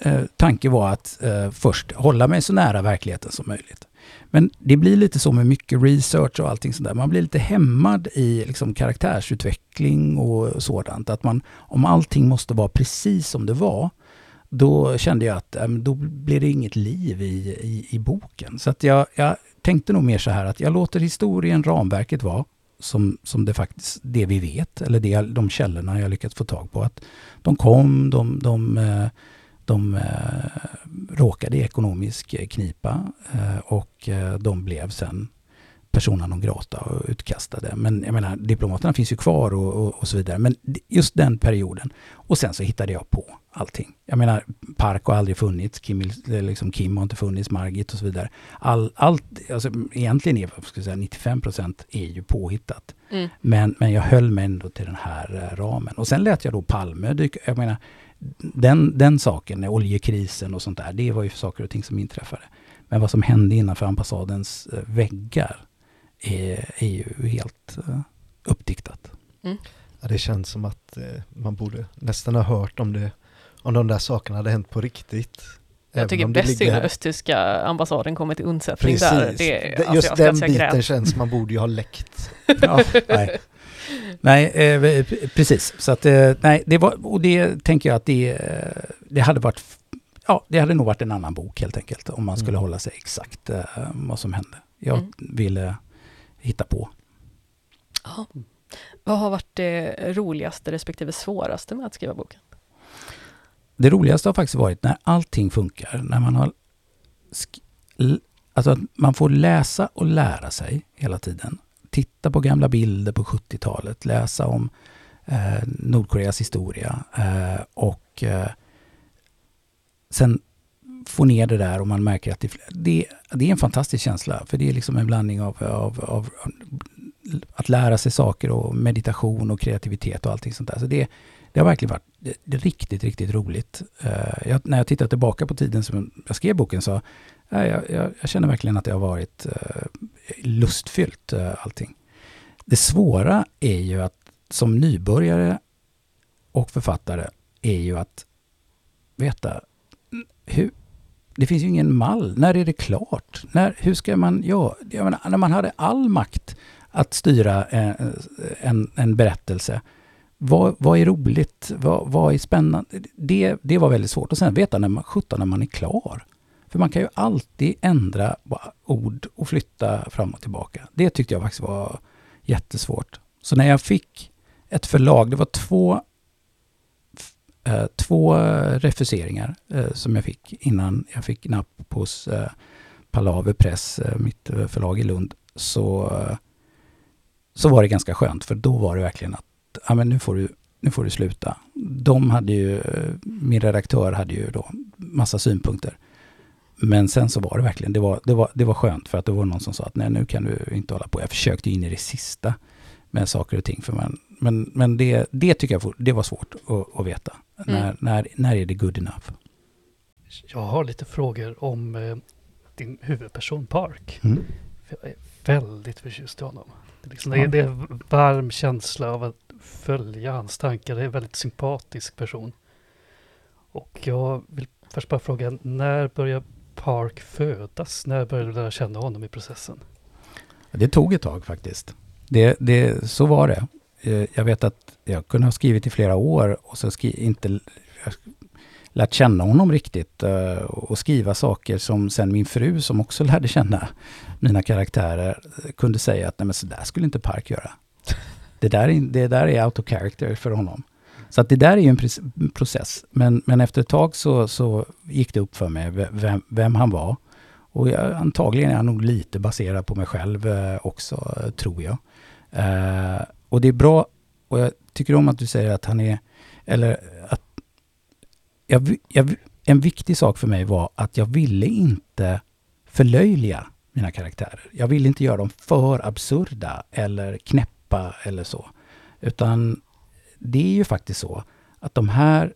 eh, tanke var att eh, först hålla mig så nära verkligheten som möjligt. Men det blir lite så med mycket research och allting sådär. Man blir lite hämmad i liksom karaktärsutveckling och sådant. Att man, om allting måste vara precis som det var, då kände jag att då blir det inget liv i, i, i boken. Så att jag, jag tänkte nog mer så här att jag låter historien, ramverket vara som, som det faktiskt, det vi vet, eller det, de källorna jag lyckats få tag på. Att de kom, de, de eh, de eh, råkade i ekonomisk knipa eh, och eh, de blev sen persona non grata och utkastade. Men jag menar, diplomaterna finns ju kvar och, och, och, så vidare. Men just den perioden. Och sen så hittade jag på allting. Jag menar, Park har aldrig funnits, Kim, liksom Kim har inte funnits, Margit och så vidare. All, allt, alltså egentligen är ska jag säga, 95 procent är ju påhittat. Mm. Men, men jag höll mig ändå till den här ramen. Och sen lät jag då Palme dyka, jag menar, den, den saken, oljekrisen och sånt där, det var ju saker och ting som inträffade. Men vad som hände innanför ambassadens eh, väggar är, är ju helt uh, uppdiktat. Mm. Ja, det känns som att eh, man borde nästan ha hört om det, om de där sakerna hade hänt på riktigt. Jag tycker bäst ligger... när östtyska ambassaden kommer till undsättning där. Det, alltså Just den biten grät. känns, man borde ju ha läckt. ja, nej. Nej, eh, precis. Så att, eh, nej, det var, och det tänker jag att det, eh, det hade varit, ja, det hade nog varit en annan bok helt enkelt, om man skulle mm. hålla sig exakt eh, vad som hände. Jag mm. ville hitta på. Ja. Vad har varit det roligaste respektive svåraste med att skriva boken? Det roligaste har faktiskt varit när allting funkar, när man har Alltså att man får läsa och lära sig hela tiden titta på gamla bilder på 70-talet, läsa om eh, Nordkoreas historia eh, och eh, sen få ner det där och man märker att det, det, det, är en fantastisk känsla. För det är liksom en blandning av, av, av, att lära sig saker och meditation och kreativitet och allting sånt där. Så det, det har verkligen varit det, det riktigt, riktigt roligt. Uh, jag, när jag tittar tillbaka på tiden som jag skrev boken så jag, jag, jag känner verkligen att det har varit eh, lustfyllt eh, allting. Det svåra är ju att som nybörjare och författare är ju att veta hur, det finns ju ingen mall. När är det klart? När, hur ska man göra? Jag menar, när man hade all makt att styra en, en, en berättelse. Vad, vad är roligt? Vad, vad är spännande? Det, det var väldigt svårt. Och sen veta när man, 17 när man är klar. För man kan ju alltid ändra ord och flytta fram och tillbaka. Det tyckte jag faktiskt var jättesvårt. Så när jag fick ett förlag, det var två, eh, två refuseringar eh, som jag fick innan jag fick napp hos eh, Palaver Press, eh, mitt eh, förlag i Lund, så, eh, så var det ganska skönt. För då var det verkligen att ja, men nu, får du, nu får du sluta. De hade ju, eh, min redaktör hade ju då massa synpunkter. Men sen så var det verkligen, det var, det var, det var skönt för att det var någon som sa att nej nu kan du inte hålla på. Jag försökte in i det sista med saker och ting. För man, men men det, det tycker jag det var svårt att, att veta. Mm. När, när, när är det good enough? Jag har lite frågor om eh, din huvudperson Park. Mm. Jag är väldigt förtjust i honom. Det är, liksom, ja. det är en varm känsla av att följa hans tankar. Det är en väldigt sympatisk person. Och jag vill först bara fråga, när börjar Park födas? När började du lära känna honom i processen? Det tog ett tag faktiskt. Det, det, så var det. Eh, jag vet att jag kunde ha skrivit i flera år och så skri, inte lärt känna honom riktigt eh, och skriva saker som sen min fru som också lärde känna mina karaktärer kunde säga att nej men så där skulle inte Park göra. Det där, är, det där är out of character för honom. Så att det där är ju en process. Men, men efter ett tag så, så gick det upp för mig vem, vem han var. Och jag, antagligen är han nog lite baserad på mig själv eh, också, tror jag. Eh, och det är bra, och jag tycker om att du säger att han är, eller att jag, jag, en viktig sak för mig var att jag ville inte förlöjliga mina karaktärer. Jag ville inte göra dem för absurda eller knäppa eller så. Utan det är ju faktiskt så att de här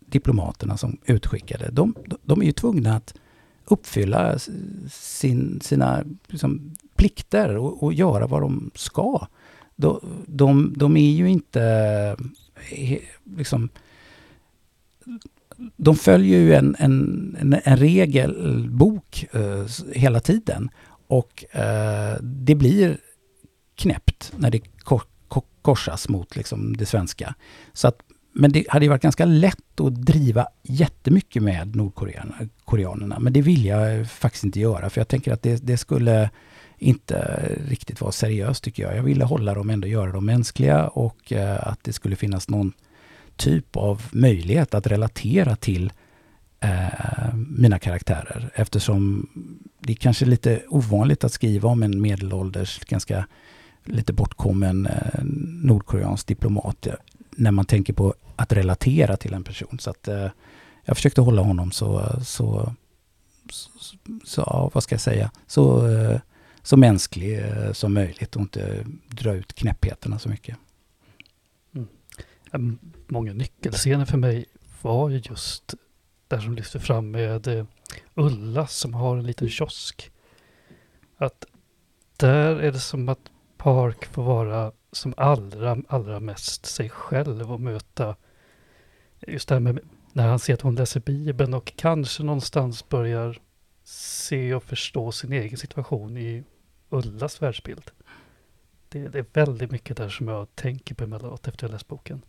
diplomaterna som utskickade, de, de är ju tvungna att uppfylla sin, sina liksom, plikter och, och, göra vad de ska. De, de, de är ju inte liksom de följer ju en, en, en, en regelbok eh, hela tiden. Och eh, det blir knäppt när det korsas mot liksom, det svenska. Så att, men det hade ju varit ganska lätt att driva jättemycket med nordkoreanerna. Men det vill jag faktiskt inte göra, för jag tänker att det, det skulle inte riktigt vara seriöst tycker jag. Jag ville hålla dem ändå, göra dem mänskliga och eh, att det skulle finnas någon typ av möjlighet att relatera till eh, mina karaktärer eftersom det är kanske lite ovanligt att skriva om en medelålders, ganska lite bortkommen eh, nordkoreansk diplomat när man tänker på att relatera till en person. Så att eh, jag försökte hålla honom så, så, så, så vad ska jag säga, så, eh, så mänsklig eh, som möjligt och inte dra ut knäppheterna så mycket. Mm många nyckelscener för mig var ju just där som lyfter fram med eh, Ulla som har en liten kiosk. Att där är det som att Park får vara som allra, allra mest sig själv och möta just det här med när han ser att hon läser Bibeln och kanske någonstans börjar se och förstå sin egen situation i Ullas världsbild. Det, det är väldigt mycket där som jag tänker på emellanåt efter jag läst boken.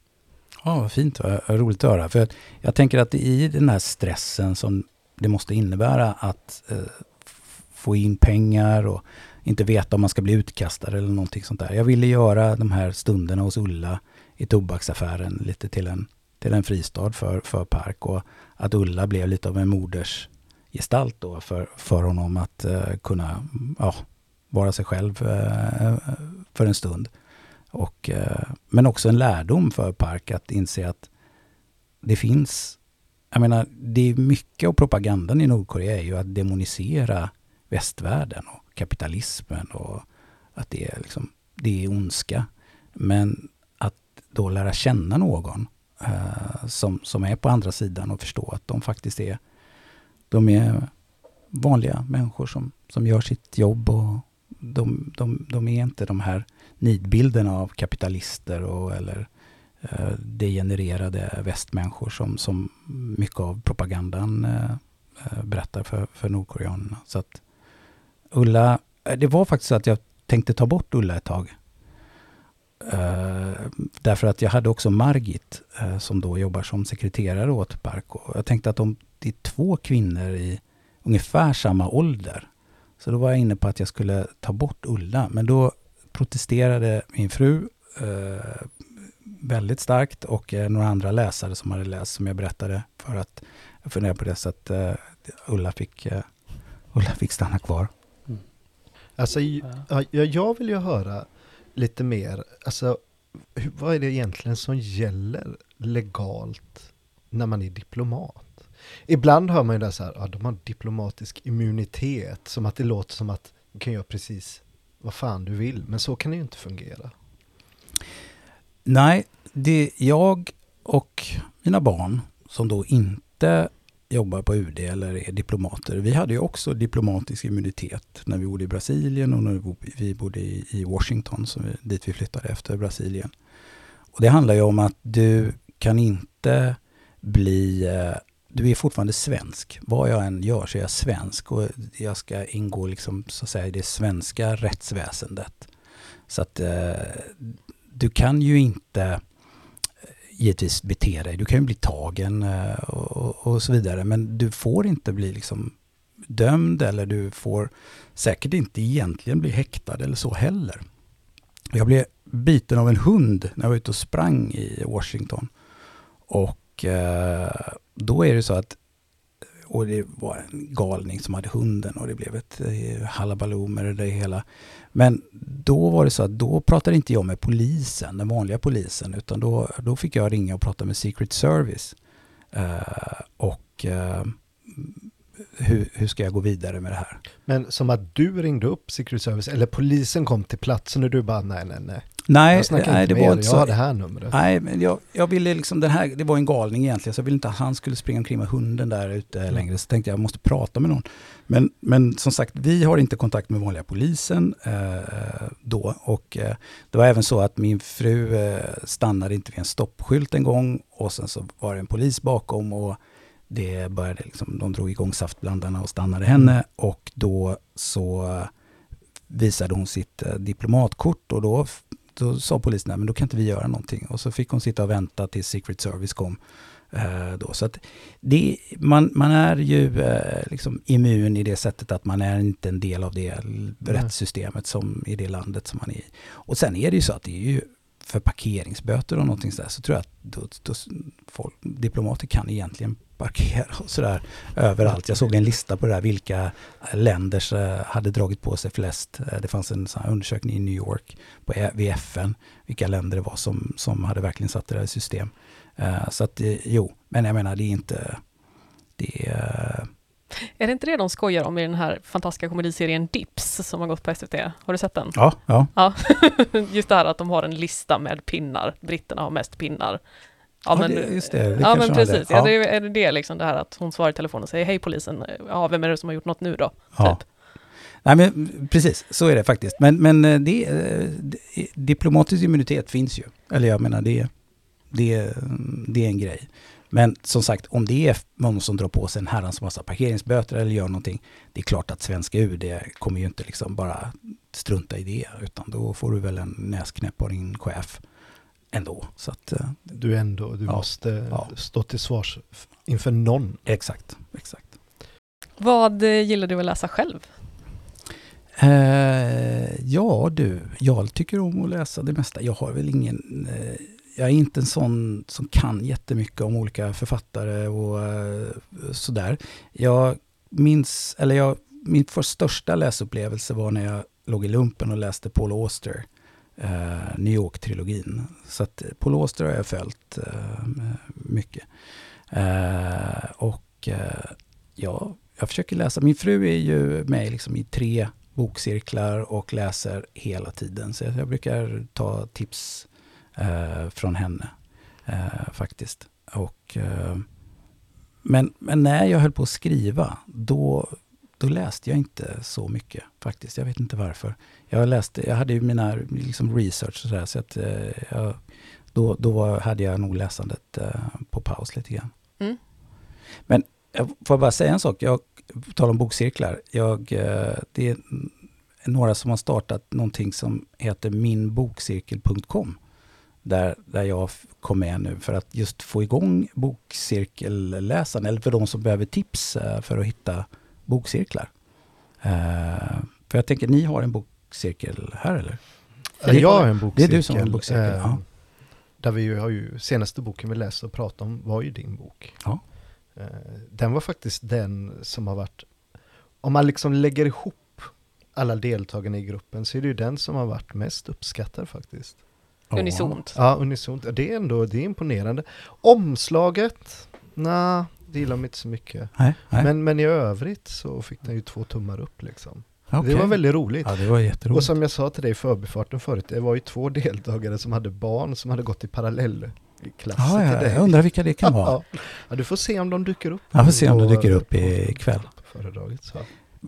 Ja, vad fint. och roligt att höra. För jag tänker att i den här stressen som det måste innebära att eh, få in pengar och inte veta om man ska bli utkastad eller någonting sånt där. Jag ville göra de här stunderna hos Ulla i tobaksaffären lite till en, till en fristad för, för Park och att Ulla blev lite av en moders gestalt då för, för honom att uh, kunna ja, vara sig själv uh, för en stund. Och, uh, men också en lärdom för Park att inse att det finns, jag menar, det är mycket av propagandan i Nordkorea är ju att demonisera västvärlden och kapitalismen och att det är, liksom, det är ondska. Men att då lära känna någon eh, som, som är på andra sidan och förstå att de faktiskt är, de är vanliga människor som, som gör sitt jobb och de, de, de är inte de här nidbilderna av kapitalister och, eller eh, degenererade västmänniskor som, som mycket av propagandan eh, eh, berättar för, för nordkoreanerna. Så att Ulla, eh, det var faktiskt så att jag tänkte ta bort Ulla ett tag. Uh, därför att jag hade också Margit uh, som då jobbar som sekreterare åt Parko. Jag tänkte att om det är två kvinnor i ungefär samma ålder. Så då var jag inne på att jag skulle ta bort Ulla. Men då protesterade min fru uh, väldigt starkt och några andra läsare som hade läst som jag berättade för att jag funderade på det. Så att Ulla, fick, Ulla fick stanna kvar. Alltså, ja, jag vill ju höra lite mer, alltså vad är det egentligen som gäller legalt när man är diplomat? Ibland hör man ju det så här, ja, de har diplomatisk immunitet, som att det låter som att du kan göra precis vad fan du vill, men så kan det ju inte fungera. Nej, det jag och mina barn som då inte jobbar på UD eller är diplomater. Vi hade ju också diplomatisk immunitet när vi bodde i Brasilien och när vi bodde i Washington, som vi, dit vi flyttade efter Brasilien. Och Det handlar ju om att du kan inte bli... Eh, du är fortfarande svensk. Vad jag än gör så är jag svensk och jag ska ingå liksom, så att säga, i det svenska rättsväsendet. Så att eh, du kan ju inte givetvis bete dig. Du kan ju bli tagen eh, och, och, så vidare. Men du får inte bli liksom dömd eller du får säkert inte egentligen bli häktad eller så heller. Jag blev biten av en hund när jag var ute och sprang i Washington. Och eh, då är det så att och det var en galning som hade hunden och det blev ett eh, halabaloo med det hela. Men då var det så att då pratade inte jag med polisen, den vanliga polisen, utan då, då fick jag ringa och prata med Secret Service. Eh, och eh, hur, hur ska jag gå vidare med det här? Men som att du ringde upp Secret Service eller polisen kom till platsen och du bara nej, nej, nej. Nej, nej det var inte så. Jag har det här numret. Nej, men jag, jag ville liksom den här, det var en galning egentligen, så jag ville inte att han skulle springa omkring med hunden där ute mm. längre. Så tänkte jag, jag måste prata med någon. Men, men som sagt, vi har inte kontakt med vanliga polisen eh, då. Och eh, det var även så att min fru eh, stannade inte vid en stoppskylt en gång och sen så var det en polis bakom och det började liksom, de drog igång saftblandarna och stannade henne mm. och då så visade hon sitt eh, diplomatkort och då, då sa polisen, nej men då kan inte vi göra någonting. Och så fick hon sitta och vänta tills Secret Service kom. Eh, då. Så att det, man, man är ju eh, liksom immun i det sättet att man är inte en del av det mm. rättssystemet som i det landet som man är i. Och sen är det ju så att det är ju för parkeringsböter och någonting sådär så tror jag att då, då folk, diplomater kan egentligen parkera och sådär överallt. Jag såg en lista på det där, vilka länder eh, hade dragit på sig flest. Eh, det fanns en undersökning i New York på, e, vid FN, vilka länder det var som, som hade verkligen satt det där i system. Uh, så att jo, men jag menar det är inte... Det är, är det inte det de skojar om i den här fantastiska komediserien Dips som har gått på SVT? Har du sett den? Ja. ja. ja. Just det här att de har en lista med pinnar. Britterna har mest pinnar. Ja, men, det, just det. det ja, men precis. Ja. ja. det är det liksom det här att hon svarar i telefon och säger hej polisen, ja, vem är det som har gjort något nu då? Ja. Typ. Nej, men precis, så är det faktiskt. Men, men eh, det, eh, det, diplomatisk immunitet finns ju. Eller jag menar, det, det, det är en grej. Men som sagt, om det är någon som drar på sig en herrans massa parkeringsböter eller gör någonting, det är klart att svenska UD kommer ju inte liksom bara strunta i det, utan då får du väl en näsknäpp av din chef ändå. Så att, eh, du ändå, du ja, måste ja. stå till svars inför någon. Exakt, exakt. Vad eh, gillar du att läsa själv? Eh, ja du, jag tycker om att läsa det mesta. Jag har väl ingen... Eh, jag är inte en sån som kan jättemycket om olika författare och eh, sådär. Jag minns, eller jag, min för största läsupplevelse var när jag låg i lumpen och läste Paul Auster eh, New York-trilogin. Så att eh, Paul Auster har jag följt eh, mycket. Eh, och eh, ja, jag försöker läsa. Min fru är ju med liksom i tre bokcirklar och läser hela tiden. Så jag brukar ta tips eh, från henne eh, faktiskt. Och, eh, men, men när jag höll på att skriva, då då läste jag inte så mycket faktiskt. Jag vet inte varför. Jag läste, jag hade ju mina liksom research och sådär, så att eh, jag, då, då hade jag nog läsandet eh, på paus lite grann. Mm. Men jag får bara säga en sak. Jag talar om bokcirklar. Jag, eh, det är några som har startat någonting som heter minbokcirkel.com. Där, där jag kom med nu för att just få igång bokcirkelläsaren, eller för de som behöver tips för att hitta bokcirklar. Uh, för jag tänker, ni har en bokcirkel här eller? Ja, jag har en bokcirkel. Det är du som har en bokcirkel, uh, ja. Där vi ju har ju, senaste boken vi läste och pratade om var ju din bok. Ja. Uh, den var faktiskt den som har varit, om man liksom lägger ihop alla deltagarna i gruppen så är det ju den som har varit mest uppskattad faktiskt. Unisont. Ja, unisont. Det är ändå det är imponerande. Omslaget, nej, det gillar de inte så mycket. Nej, nej. Men, men i övrigt så fick den ju två tummar upp liksom. Okay. Det var väldigt roligt. Ja, det var jätteroligt. Och som jag sa till dig i förbifarten förut, det var ju två deltagare som hade barn som hade gått i parallellklasser ja, ja, till dig. Jag undrar vilka det kan vara. Ja, du får se om de dyker upp. Jag får se om de dyker upp ikväll. På föredraget, så.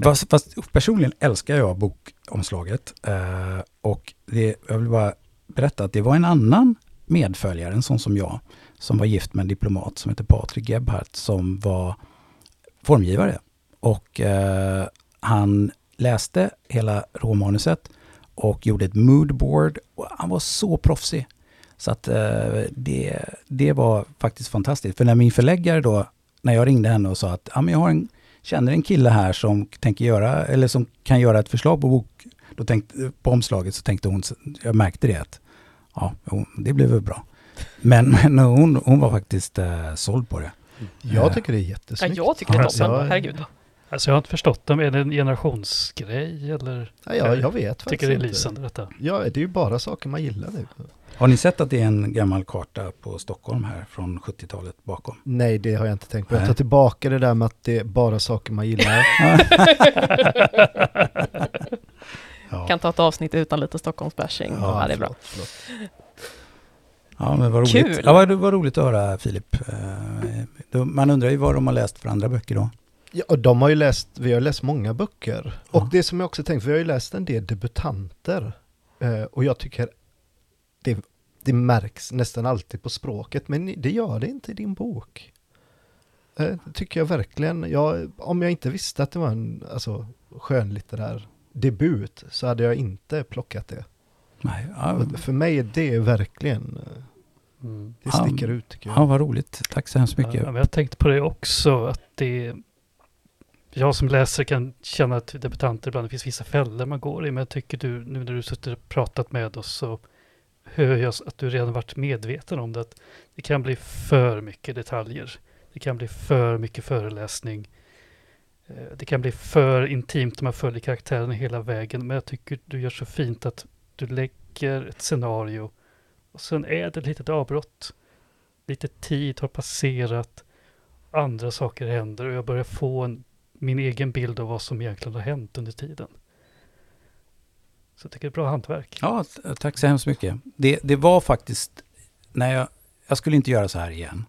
Fast, fast personligen älskar jag bokomslaget. Eh, och det, jag vill bara berätta att det var en annan medföljare, en sån som jag, som var gift med en diplomat som heter Patrik Gebhardt, som var formgivare. Och eh, han läste hela råmanuset och gjorde ett moodboard. Och han var så proffsig. Så att eh, det, det var faktiskt fantastiskt. För när min förläggare då, när jag ringde henne och sa att ah, men jag har en, känner en kille här som tänker göra, eller som kan göra ett förslag på bok, då tänkte, på omslaget så tänkte hon, jag märkte det att ja, det blev väl bra. Men, men hon, hon var faktiskt eh, såld på det. Jag tycker det är jättesnyggt. Ja, jag tycker det är toppen, herregud. Alltså jag har inte förstått dem. Är det en generationsgrej eller? Ja, jag, jag vet faktiskt tycker det är lysande detta. Ja, det är ju bara saker man gillar nu. Har ni sett att det är en gammal karta på Stockholm här från 70-talet bakom? Nej, det har jag inte tänkt på. Jag tar tillbaka det där med att det är bara saker man gillar. ja. Kan ta ett avsnitt utan lite Stockholmsbashing. Ja, ja, det är bra. Förlåt, förlåt. Ja, men vad roligt. Kul. Ja, vad, vad roligt att höra Filip. Man undrar ju vad de har läst för andra böcker då. Ja, de har ju läst, vi har läst många böcker. Ja. Och det som jag också tänkt, vi har ju läst en del debutanter. Eh, och jag tycker det, det märks nästan alltid på språket, men det gör det inte i din bok. Eh, det tycker jag verkligen. Jag, om jag inte visste att det var en alltså, skönlitterär debut så hade jag inte plockat det. Nej, ja. För mig är det verkligen mm. det sticker ja, ut tycker jag. Ja, vad roligt. Tack så hemskt mycket. Ja, jag tänkte på det också, att det jag som läsare kan känna att debutanter ibland, det finns vissa fällor man går i, men jag tycker du, nu när du suttit och pratat med oss så hör jag att du redan varit medveten om det, att det kan bli för mycket detaljer. Det kan bli för mycket föreläsning. Eh, det kan bli för intimt om man följer karaktären hela vägen, men jag tycker du gör så fint att du lägger ett scenario och sen är det ett litet avbrott. Lite tid har passerat, andra saker händer och jag börjar få en min egen bild av vad som egentligen har hänt under tiden. Så jag tycker det är ett bra hantverk. Ja, tack så hemskt mycket. Det, det var faktiskt, när jag, jag skulle inte göra så här igen,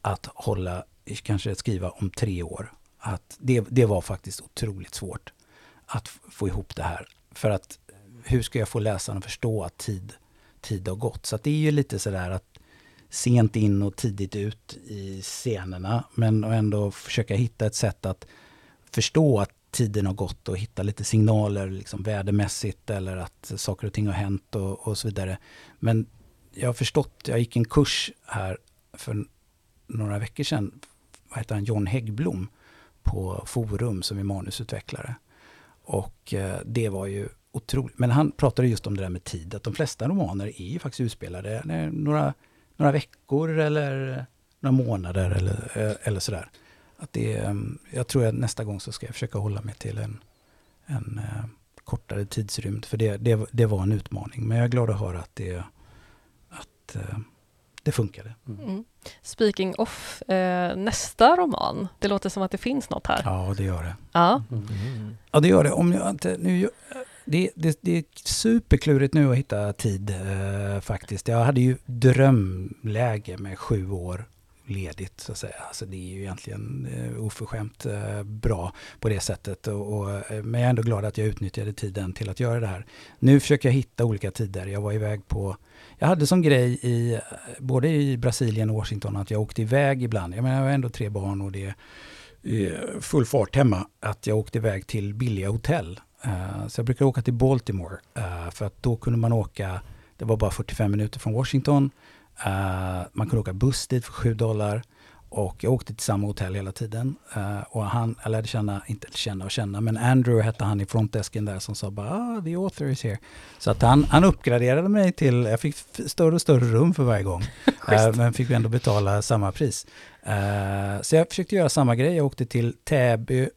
att hålla, kanske skriva om tre år. Att det, det var faktiskt otroligt svårt att få ihop det här. För att hur ska jag få läsaren att förstå att tid, tid har gått? Så det är ju lite sådär att sent in och tidigt ut i scenerna, men ändå försöka hitta ett sätt att förstå att tiden har gått och hitta lite signaler liksom vädermässigt eller att saker och ting har hänt och, och så vidare. Men jag har förstått, jag gick en kurs här för några veckor sedan, vad heter han, John Häggblom på Forum som är manusutvecklare. Och eh, det var ju otroligt. Men han pratade just om det där med tid, att de flesta romaner är ju faktiskt utspelade några, några veckor eller några månader eller, eh, eller sådär att det, ehm, jag tror att nästa gång så ska jag försöka hålla mig till en, en uh, kortare tidsrymd. För det, det, det, var en utmaning. Men jag är glad att höra att det, att, uh, det funkade. Mm. Mm. Speaking of uh, nästa roman. Det låter som att det finns något här. Ja, det gör det. Ja, mm. ja det gör det. Om jag inte, nu, det, det, det är superklurigt nu att hitta tid eh, faktiskt. Jag hade ju drömläge med sju år ledigt så att säga. Alltså det är ju egentligen eh, oförskämt eh, bra på det sättet. Och, och, eh, men jag är ändå glad att jag utnyttjade tiden till att göra det här. Nu försöker jag hitta olika tider. Jag var iväg på, jag hade som grej i eh, både i Brasilien och Washington att jag åkte iväg ibland. Jag menar jag har ändå tre barn och det är full fart hemma. Att jag åkte iväg till billiga hotell så jag brukar åka till Baltimore, uh, för att då kunde man åka, det var bara 45 minuter från Washington. Uh, man kunde åka buss dit för 7 dollar. Och jag åkte till samma hotell hela tiden. Uh, och han, jag lärde känna, inte känna och känna, men Andrew hette han i frontdesken där som sa bara ah, the author is here. Så att han, han uppgraderade mig till, jag fick större och större rum för varje gång. uh, men fick ändå betala samma pris. Uh, så jag försökte göra samma grej. Jag åkte till Täby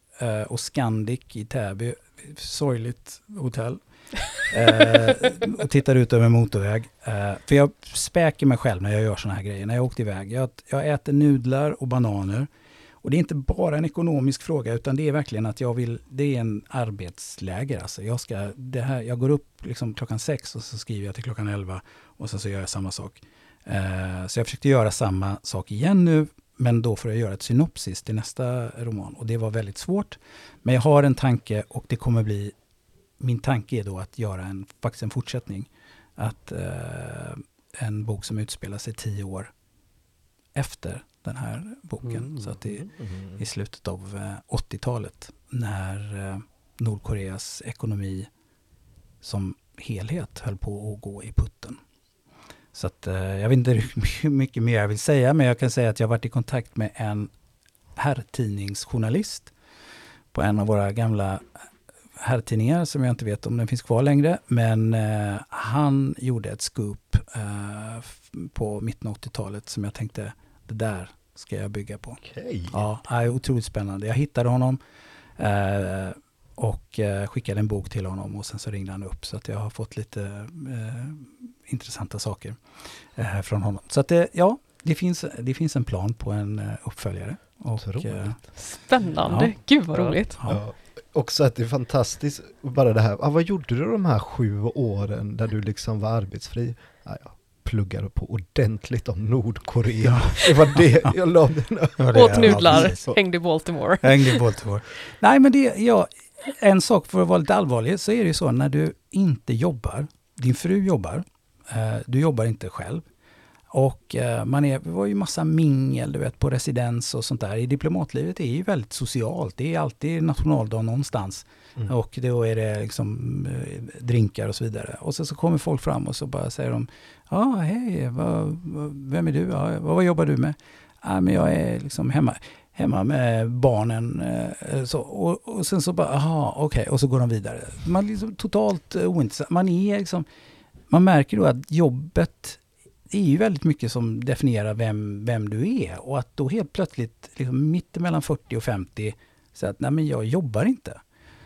och Scandic i Täby. Sorgligt hotell. eh, och tittar ut över motorväg. Eh, för jag späker mig själv när jag gör sådana här grejer. När jag åkte iväg. Jag, jag äter nudlar och bananer. Och det är inte bara en ekonomisk fråga, utan det är verkligen att jag vill, det är en arbetsläger. Alltså jag, ska, det här, jag går upp liksom klockan sex och så skriver jag till klockan elva och sen så gör jag samma sak. Eh, så jag försökte göra samma sak igen nu, men då får jag göra ett synopsis till nästa roman. Och det var väldigt svårt. Men jag har en tanke och det kommer bli min tanke är då att göra en, faktiskt en fortsättning. Att eh, en bok som utspelar sig tio år efter den här boken. Mm. Så att det är mm. i slutet av eh, 80-talet när eh, Nordkoreas ekonomi som helhet höll på att gå i putten. Så att, eh, jag vet inte hur mycket mer jag vill säga, men jag kan säga att jag varit i kontakt med en herrtidningsjournalist på en av våra gamla herrtidningar som jag inte vet om den finns kvar längre. Men eh, han gjorde ett scoop eh, på mitten av 80-talet som jag tänkte, det där ska jag bygga på. Okay. Ja, är otroligt spännande. Jag hittade honom eh, och eh, skickade en bok till honom och sen så ringde han upp. Så att jag har fått lite eh, intressanta saker eh, från honom. Så att det, ja, det finns, det finns en plan på en uppföljare. Och, Spännande, ja. gud vad roligt. Ja också att det är fantastiskt, bara det här, ah, vad gjorde du de här sju åren där du liksom var arbetsfri? Ah, ja, pluggade på ordentligt om Nordkorea. Det var det jag la den Åt nudlar, ja, hängde i Baltimore. Hängde i Baltimore. Nej men det, ja, en sak för att vara lite allvarlig så är det ju så när du inte jobbar, din fru jobbar, eh, du jobbar inte själv, och eh, man är, det var ju massa mingel du vet, på residens och sånt där. I diplomatlivet är ju väldigt socialt. Det är alltid nationaldag någonstans. Mm. Och då är det liksom eh, drinkar och så vidare. Och så, så kommer folk fram och så bara säger de Ja, ah, hej, vad, vem är du? Ja, vad, vad jobbar du med? Ja, men jag är liksom hemma, hemma med barnen. Eh, så, och, och sen så bara, aha, okej, okay. och så går de vidare. Man är liksom totalt ointressant. Man är liksom, man märker då att jobbet är ju väldigt mycket som definierar vem, vem du är. Och att då helt plötsligt, liksom mitt emellan 40 och 50, säga att nej men jag jobbar inte.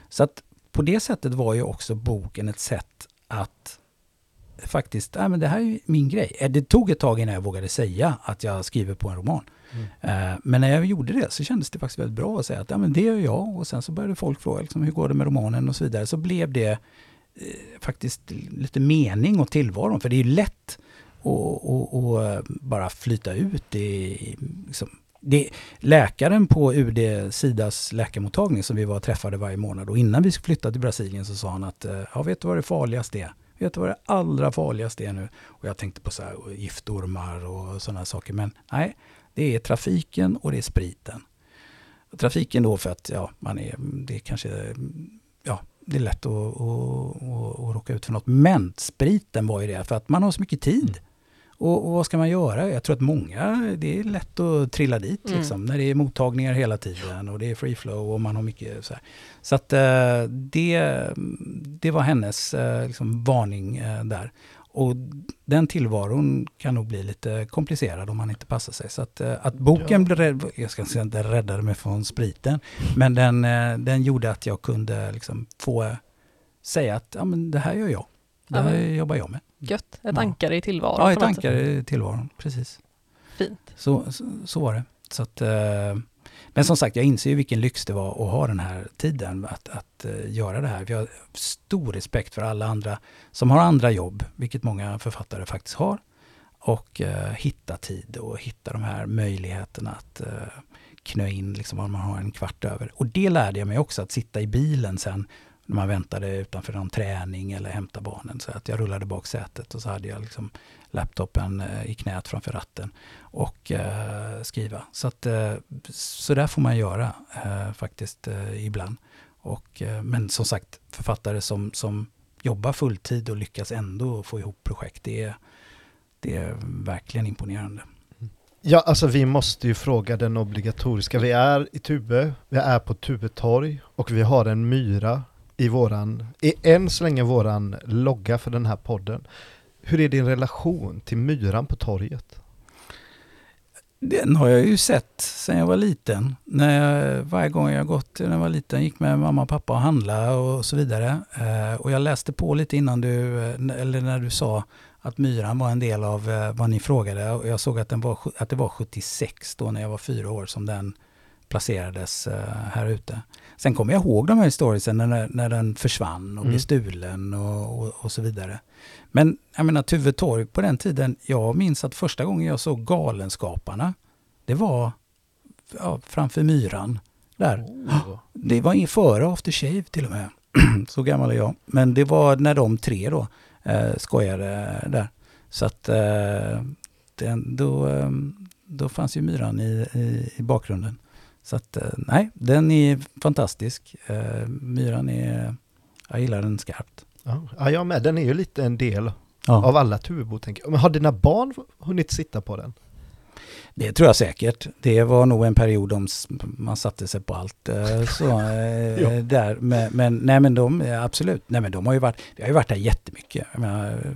Så att på det sättet var ju också boken ett sätt att faktiskt, nej men det här är min grej. Eh, det tog ett tag innan jag vågade säga att jag skriver på en roman. Mm. Eh, men när jag gjorde det så kändes det faktiskt väldigt bra att säga att ja, men det gör jag. Och sen så började folk fråga liksom, hur går det med romanen och så vidare. Så blev det Eh, faktiskt lite mening och tillvaron. För det är ju lätt och, och, och bara flyta ut i, liksom, det, läkaren på UD Sidas läkarmottagning som vi var och träffade varje månad och innan vi flyttade till Brasilien så sa han att eh, ja, vet du vad det farligaste är? Vet du vad det allra farligaste är nu? Och jag tänkte på så här, giftormar och sådana saker. Men nej, det är trafiken och det är spriten. Trafiken då för att ja, man är, det är kanske det är lätt att, att, att, att råka ut för något. Men spriten var ju det, för att man har så mycket tid. Och, och, vad ska man göra? Jag tror att många, det är lätt att trilla dit mm. liksom, när det är mottagningar hela tiden och det är free flow och man har mycket så här. Så att uh, det, det var hennes uh, liksom, varning uh, där. Och den tillvaron kan nog bli lite komplicerad om man inte passar sig. Så att, att boken, ja. blev, jag ska säga inte räddade mig från spriten, men den, den gjorde att jag kunde liksom få säga att ja, men det här gör jag. Det här ja, jobbar jag med. Gött, ett ja. ankare i tillvaron. Ja, ett ankare i tillvaron, precis. Fint. Så, så, så var det. Så att, eh, men som sagt, jag inser ju vilken lyx det var att ha den här tiden att, att eh, göra det här. Vi har stor respekt för alla andra som har andra jobb, vilket många författare faktiskt har. Och eh, hitta tid och hitta de här möjligheterna att eh, knö in liksom, om man har en kvart över. Och det lärde jag mig också, att sitta i bilen sen när man väntade utanför någon träning eller hämta barnen. Så att jag rullade bak sätet och så hade jag liksom laptopen eh, i knät framför ratten och eh, skriva. Så, att, eh, så där får man göra faktiskt ibland. Och, men som sagt, författare som, som jobbar fulltid och lyckas ändå få ihop projekt, det är, det är verkligen imponerande. Ja, alltså vi måste ju fråga den obligatoriska. Vi är i Tube, vi är på Tubetorg och vi har en myra i våran, i än så länge våran logga för den här podden. Hur är din relation till myran på torget? Den har jag ju sett sedan jag var liten. När jag, varje gång jag gått när jag var liten gick med mamma och pappa och handla och så vidare. Eh, och jag läste på lite innan du, eh, eller när du sa att myran var en del av eh, vad ni frågade. Och jag såg att, den var, att det var 76 då när jag var fyra år som den placerades här ute. Sen kommer jag ihåg de här historierna när, när den försvann och mm. blev stulen och, och, och, så vidare. Men jag menar Tuve Torg på den tiden, jag minns att första gången jag såg Galenskaparna, det var ja, framför myran där. Oh. Det var före After Shave till och med. så gammal är jag. Men det var när de tre då eh, skojade där. Så att eh, den, då, eh, då fanns ju myran i, i, i bakgrunden. Så att eh, nej, den är fantastisk. Eh, myran är, jag gillar den skarpt. Ja, jag med. Den är ju lite en del ja. av alla Tubo, tänker jag. Men har dina barn hunnit sitta på den? Det tror jag säkert. Det var nog en period då man satte sig på allt. Eh, så, ja. där. Men, men, nej men de, absolut. Nej men de har ju varit, vi har ju varit där jättemycket. Jag menar,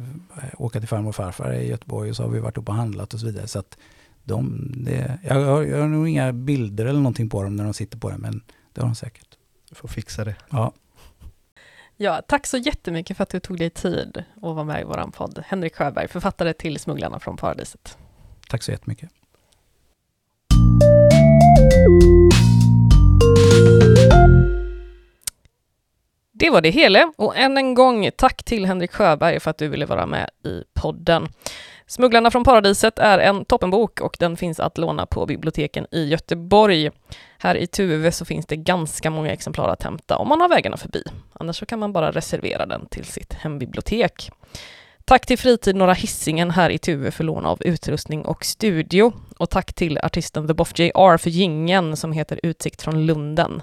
åka till farmor och farfar i Göteborg och så har vi varit uppe och handlat och så vidare. Så att de, det, jag, har, jag har nog inga bilder eller någonting på dem när de sitter på den, men det har de säkert. Du får fixa det. Ja. Ja, tack så jättemycket för att du tog dig tid att vara med i vår podd. Henrik Sjöberg, författare till Smugglarna från Paradiset. Tack så jättemycket. Det var det hela och än en gång tack till Henrik Sjöberg för att du ville vara med i podden. Smugglarna från paradiset är en toppenbok och den finns att låna på biblioteken i Göteborg. Här i Tuve så finns det ganska många exemplar att hämta om man har vägarna förbi. Annars så kan man bara reservera den till sitt hembibliotek. Tack till Fritid Norra Hissingen här i Tuve för lån av utrustning och studio. Och tack till artisten The Boff JR för gingen som heter Utsikt från Lunden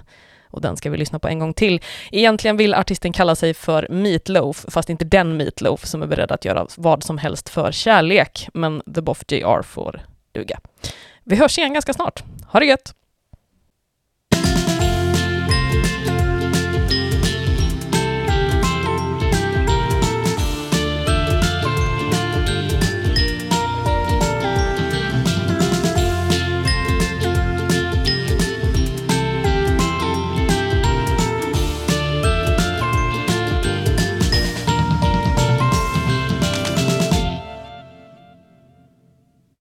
och den ska vi lyssna på en gång till. Egentligen vill artisten kalla sig för Meatloaf, fast inte den Meatloaf som är beredd att göra vad som helst för kärlek, men The Boff JR får duga. Vi hörs igen ganska snart. Ha det gött!